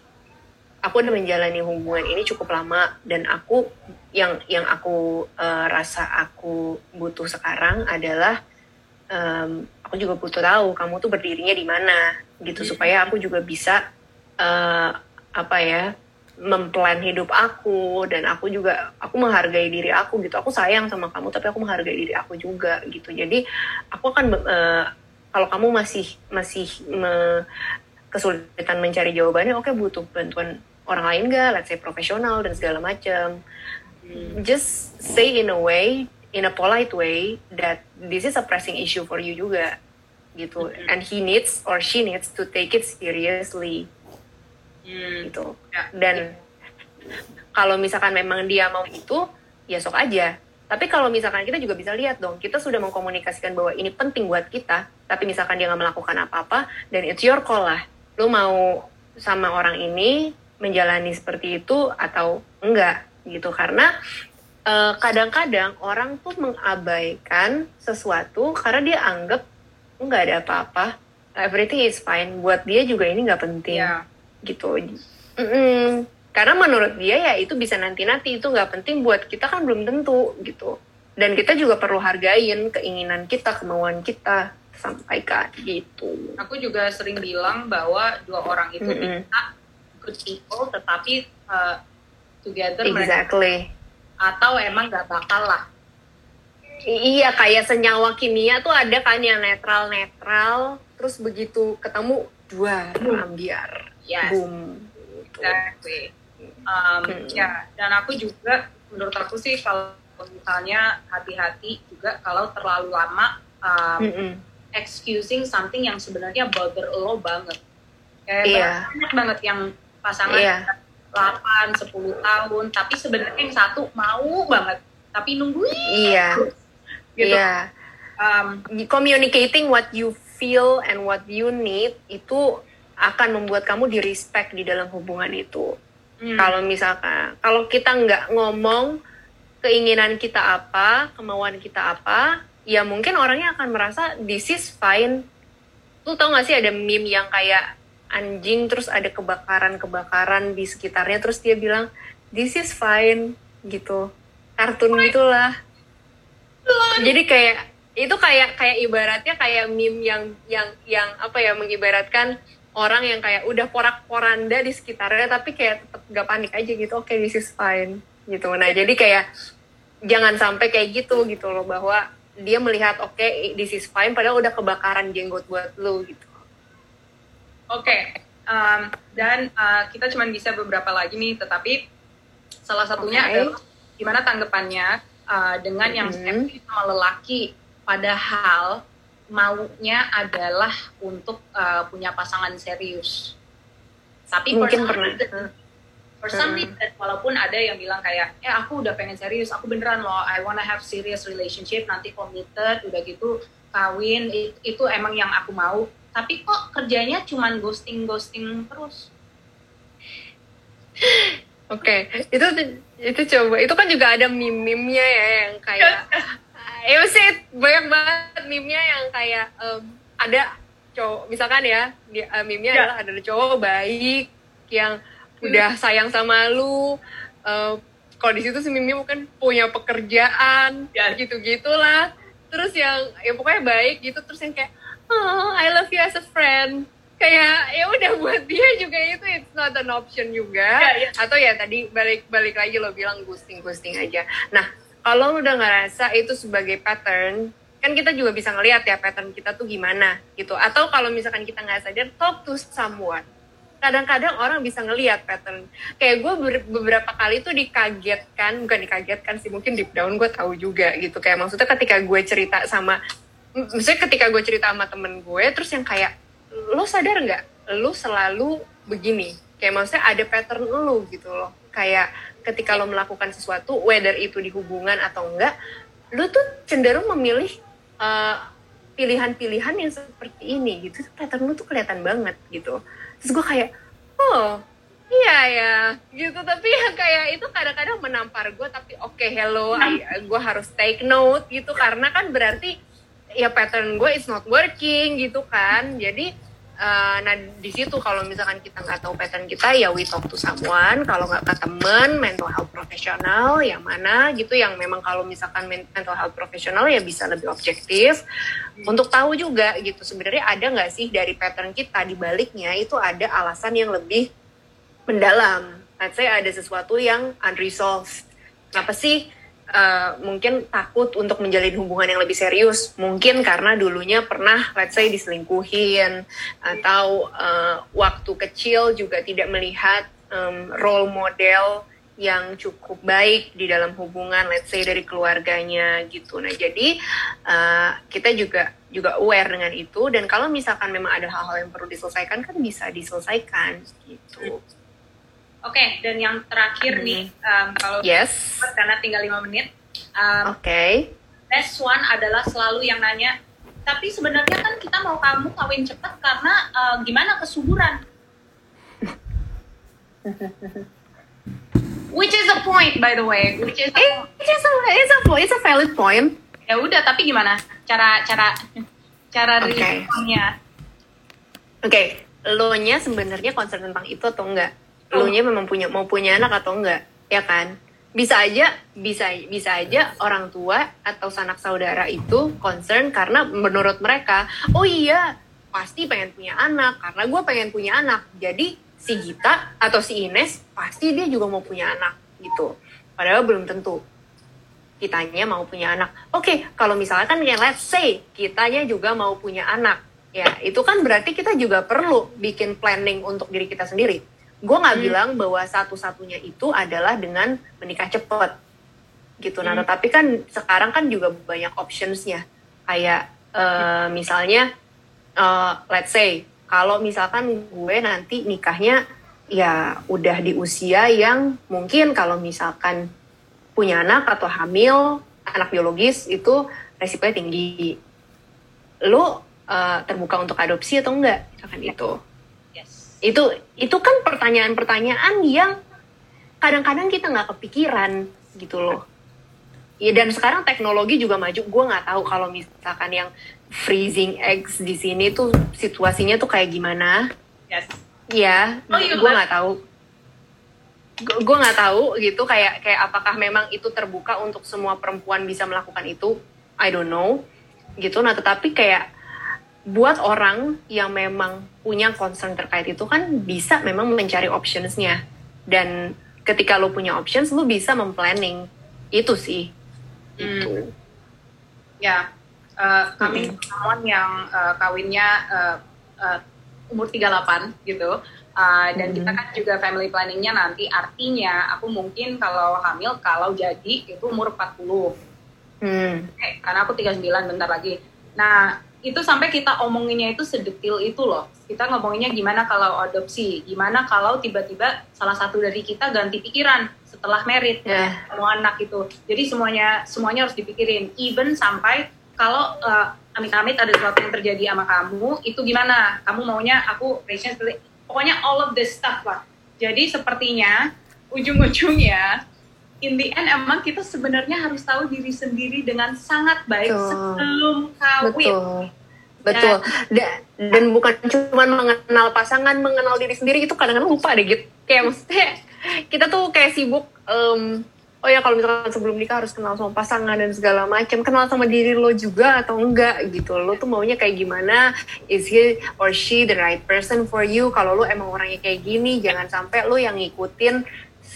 aku udah menjalani hubungan ini cukup lama dan aku yang yang aku uh, rasa aku butuh sekarang adalah um, aku juga butuh tahu kamu tuh berdirinya di mana gitu hmm. supaya aku juga bisa uh, apa ya memplan hidup aku dan aku juga aku menghargai diri aku gitu. Aku sayang sama kamu tapi aku menghargai diri aku juga gitu. Jadi aku akan uh, kalau kamu masih masih me, kesulitan mencari jawabannya oke okay, butuh bantuan orang lain gak let's say profesional dan segala macam. Hmm. just say in a way in a polite way that this is a pressing issue for you juga gitu. Hmm. and he needs or she needs to take it seriously hmm. gitu. Ya. dan kalau misalkan memang dia mau itu ya sok aja. Tapi kalau misalkan kita juga bisa lihat dong kita sudah mengkomunikasikan bahwa ini penting buat kita tapi misalkan dia nggak melakukan apa-apa dan it's your call lah. Lu mau sama orang ini menjalani seperti itu atau enggak gitu. Karena eh, kadang-kadang uh, orang tuh mengabaikan sesuatu karena dia anggap nggak ada apa-apa. Everything is fine. Buat dia juga ini nggak penting. Yeah gitu. Mm -mm. karena menurut dia ya itu bisa nanti-nanti itu nggak penting buat kita kan belum tentu gitu. Dan kita juga perlu hargain keinginan kita kemauan kita sampaikan gitu. Aku juga sering bilang bahwa dua orang itu mm -hmm. bisa good people tetapi uh, together exactly. mereka, atau emang nggak bakal lah. Iya kayak senyawa kimia tuh ada kan yang netral netral terus begitu ketemu dua ambiar yes. boom exactly um, hmm. ya dan aku juga menurut aku sih kalau misalnya hati-hati juga kalau terlalu lama um, mm -mm. excusing something yang sebenarnya bother lo banget kayak yeah. banyak banget yang pasangan yeah. 8, 10 tahun tapi sebenarnya yang satu mau banget tapi nungguin iya gitu yeah. um, communicating what you feel and what you need itu akan membuat kamu di respect di dalam hubungan itu. Hmm. Kalau misalkan kalau kita nggak ngomong keinginan kita apa, kemauan kita apa, ya mungkin orangnya akan merasa this is fine. Lu tau gak sih ada meme yang kayak anjing terus ada kebakaran-kebakaran di sekitarnya terus dia bilang this is fine gitu. Kartun gitulah. Jadi kayak itu kayak kayak ibaratnya kayak meme yang yang yang apa ya mengibaratkan orang yang kayak udah porak-poranda di sekitarnya tapi kayak tetap gak panik aja gitu oke okay, this is fine gitu nah jadi kayak jangan sampai kayak gitu gitu loh bahwa dia melihat oke okay, this is fine padahal udah kebakaran jenggot buat lo gitu oke okay. um, dan uh, kita cuma bisa beberapa lagi nih tetapi salah satunya okay. adalah gimana tanggapannya uh, dengan yang mm -hmm. sama lelaki padahal maunya adalah untuk uh, punya pasangan serius. Tapi mungkin pernah. for some hmm. reason, walaupun ada yang bilang kayak, eh aku udah pengen serius, aku beneran loh, I wanna have serious relationship, nanti committed, udah gitu kawin, itu, itu emang yang aku mau. Tapi kok kerjanya cuman ghosting-ghosting terus? Oke, okay. itu itu coba itu kan juga ada meme-nya ya yang kayak (laughs) ya sih banyak banget meme-nya yang kayak um, ada cowok misalkan ya di uh, meme-nya ya. adalah ada cowok baik yang udah hmm. sayang sama lu uh, kalau di situ si meme mungkin punya pekerjaan ya. gitu gitulah terus yang ya pokoknya baik gitu terus yang kayak oh I love you as a friend kayak ya udah (laughs) buat dia juga itu it's not an option juga ya, ya. atau ya tadi balik balik lagi lo bilang ghosting ghosting aja nah kalau udah ngerasa itu sebagai pattern kan kita juga bisa ngelihat ya pattern kita tuh gimana gitu. Atau kalau misalkan kita nggak sadar talk to someone. Kadang-kadang orang bisa ngelihat pattern. Kayak gue beberapa kali tuh dikagetkan bukan dikagetkan sih mungkin deep down gue tahu juga gitu. Kayak maksudnya ketika gue cerita sama maksudnya ketika gue cerita sama temen gue terus yang kayak lo sadar nggak? Lo selalu begini. Kayak maksudnya ada pattern lo gitu loh. Kayak ketika lo melakukan sesuatu whether itu di hubungan atau enggak lo tuh cenderung memilih uh, pilihan-pilihan yang seperti ini gitu. Pattern lo tuh kelihatan banget gitu. Terus gue kayak oh iya ya gitu. Tapi yang kayak itu kadang-kadang menampar gue tapi oke okay, hello gue harus take note gitu. Karena kan berarti ya pattern gue is not working gitu kan. Jadi Uh, nah di situ kalau misalkan kita nggak tahu pattern kita ya we talk to someone. Kalau nggak ke temen mental health profesional yang mana gitu yang memang kalau misalkan mental health profesional ya bisa lebih objektif. Hmm. untuk tahu juga gitu sebenarnya ada nggak sih dari pattern kita? Di baliknya itu ada alasan yang lebih mendalam. Let's ada sesuatu yang unresolved. Kenapa sih uh, mungkin takut untuk menjalin hubungan yang lebih serius. Mungkin karena dulunya pernah let's say diselingkuhin atau uh, waktu kecil juga tidak melihat um, role model yang cukup baik di dalam hubungan let's say dari keluarganya gitu. Nah jadi uh, kita juga juga aware dengan itu. Dan kalau misalkan memang ada hal-hal yang perlu diselesaikan kan bisa diselesaikan gitu Oke, okay, dan yang terakhir hmm. nih, um, kalau yes. karena tinggal lima menit. Um, Oke. Okay. Best one adalah selalu yang nanya, tapi sebenarnya kan kita mau kamu kawin cepat karena uh, gimana kesuburan? (laughs) Which is a point, by the way. Which is a, it is a, it's a, it's a valid point. Ya udah, tapi gimana cara cara cara okay. Oke, okay. lo nya sebenarnya concern tentang itu atau enggak? Lu nya memang punya mau punya anak atau enggak ya kan? Bisa aja bisa bisa aja orang tua atau sanak saudara itu concern karena menurut mereka oh iya pasti pengen punya anak karena gue pengen punya anak. Jadi si Gita atau si Ines pasti dia juga mau punya anak gitu. Padahal belum tentu kitanya mau punya anak. Oke okay, kalau misalnya kan ya let's say kitanya juga mau punya anak ya itu kan berarti kita juga perlu bikin planning untuk diri kita sendiri gue nggak hmm. bilang bahwa satu-satunya itu adalah dengan menikah cepet gitu nah hmm. tetapi kan sekarang kan juga banyak optionsnya. Kayak uh, misalnya uh, let's say kalau misalkan gue nanti nikahnya ya udah di usia yang mungkin kalau misalkan punya anak atau hamil anak biologis itu resikonya tinggi. Lo uh, terbuka untuk adopsi atau enggak? Misalkan itu itu itu kan pertanyaan-pertanyaan yang kadang-kadang kita nggak kepikiran gitu loh. Ya dan sekarang teknologi juga maju. Gue nggak tahu kalau misalkan yang freezing eggs di sini tuh situasinya tuh kayak gimana. Yes. ya oh, iya, gue nggak tahu. Gue nggak tahu gitu kayak kayak apakah memang itu terbuka untuk semua perempuan bisa melakukan itu? I don't know. Gitu. Nah tetapi kayak buat orang yang memang punya concern terkait itu kan bisa memang mencari optionsnya dan ketika lo punya options lo bisa memplanning itu sih hmm. itu ya uh, kami hmm. yang uh, kawinnya uh, uh, umur 38 gitu uh, dan hmm. kita kan juga family planningnya nanti artinya aku mungkin kalau hamil kalau jadi itu umur 40 hmm. eh, karena aku 39 bentar lagi nah itu sampai kita omonginnya itu sedetil itu loh. Kita ngomonginnya gimana kalau adopsi, gimana kalau tiba-tiba salah satu dari kita ganti pikiran setelah merit yeah. mau anak itu. Jadi semuanya semuanya harus dipikirin. Even sampai kalau uh, amit-amit ada sesuatu yang terjadi sama kamu, itu gimana? Kamu maunya aku reaction seperti pokoknya all of this stuff lah. Jadi sepertinya ujung-ujungnya in the end emang kita sebenarnya harus tahu diri sendiri dengan sangat baik Betul. sebelum kawin. Betul. Betul. Dan, dan bukan cuma mengenal pasangan, mengenal diri sendiri itu kadang-kadang lupa deh gitu. Kayak maksudnya kita tuh kayak sibuk um, oh ya kalau misalkan sebelum nikah harus kenal sama pasangan dan segala macam kenal sama diri lo juga atau enggak gitu lo tuh maunya kayak gimana is he or she the right person for you kalau lo emang orangnya kayak gini jangan sampai lo yang ngikutin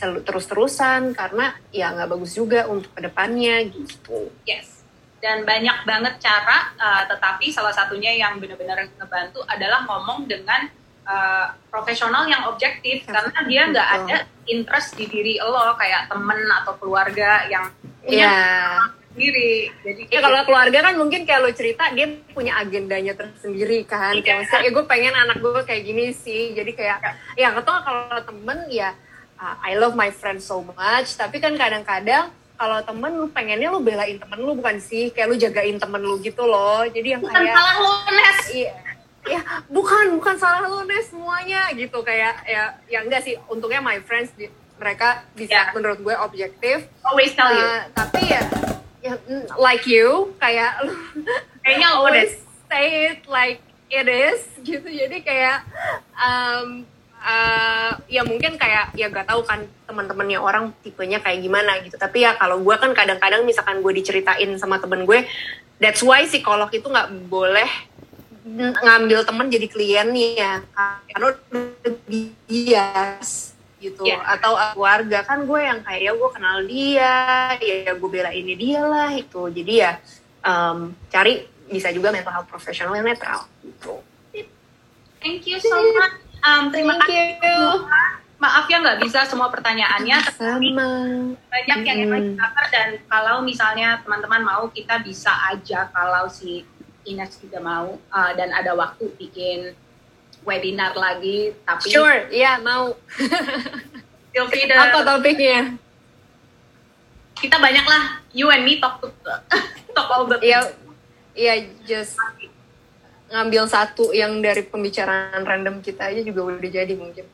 terus-terusan karena ya nggak bagus juga untuk ke depannya gitu. Yes. dan banyak banget cara uh, tetapi salah satunya yang benar-benar ngebantu adalah ngomong dengan uh, profesional yang objektif karena dia nggak ada interest di diri lo kayak temen atau keluarga yang punya yeah. sendiri jadi ya kalau keluarga kan mungkin kayak lo cerita dia punya agendanya tersendiri kan yeah. kayak misalnya ya gue pengen anak gue kayak gini sih jadi kayak ya ketemu kalau temen ya uh, I love my friend so much. Tapi kan kadang-kadang kalau temen lu pengennya lu belain temen lu bukan sih? Kayak lu jagain temen lu gitu loh. Jadi yang bukan kayak salah lu Nes. Iya. Ya bukan bukan salah lu Nes semuanya gitu. Kayak ya ya enggak sih. Untungnya my friends mereka bisa yeah. menurut gue objektif. Always tell you. Uh, tapi ya ya like you kayak lu (laughs) kayaknya always say it like it is gitu. Jadi kayak um, uh, ya mungkin kayak ya gak tahu kan teman-temannya orang tipenya kayak gimana gitu tapi ya kalau gue kan kadang-kadang misalkan gue diceritain sama temen gue that's why psikolog itu nggak boleh ngambil temen jadi kliennya karena udah bias gitu yeah. atau keluarga kan gue yang kayak ya gue kenal dia ya gue bela ini dia lah itu jadi ya um, cari bisa juga mental health profesional yang netral gitu. Thank you so much. Um, terima Thank kasih. You. Maaf ya nggak bisa semua pertanyaannya, tapi banyak yang emang cover dan kalau misalnya teman-teman mau kita bisa aja kalau si Ines juga mau uh, dan ada waktu bikin webinar lagi. Tapi sure, iya yeah, mau. feel free to, Apa topiknya? Kita banyak lah, you and me talk to talk all the. Iya, iya just ngambil satu yang dari pembicaraan random kita aja juga udah jadi mungkin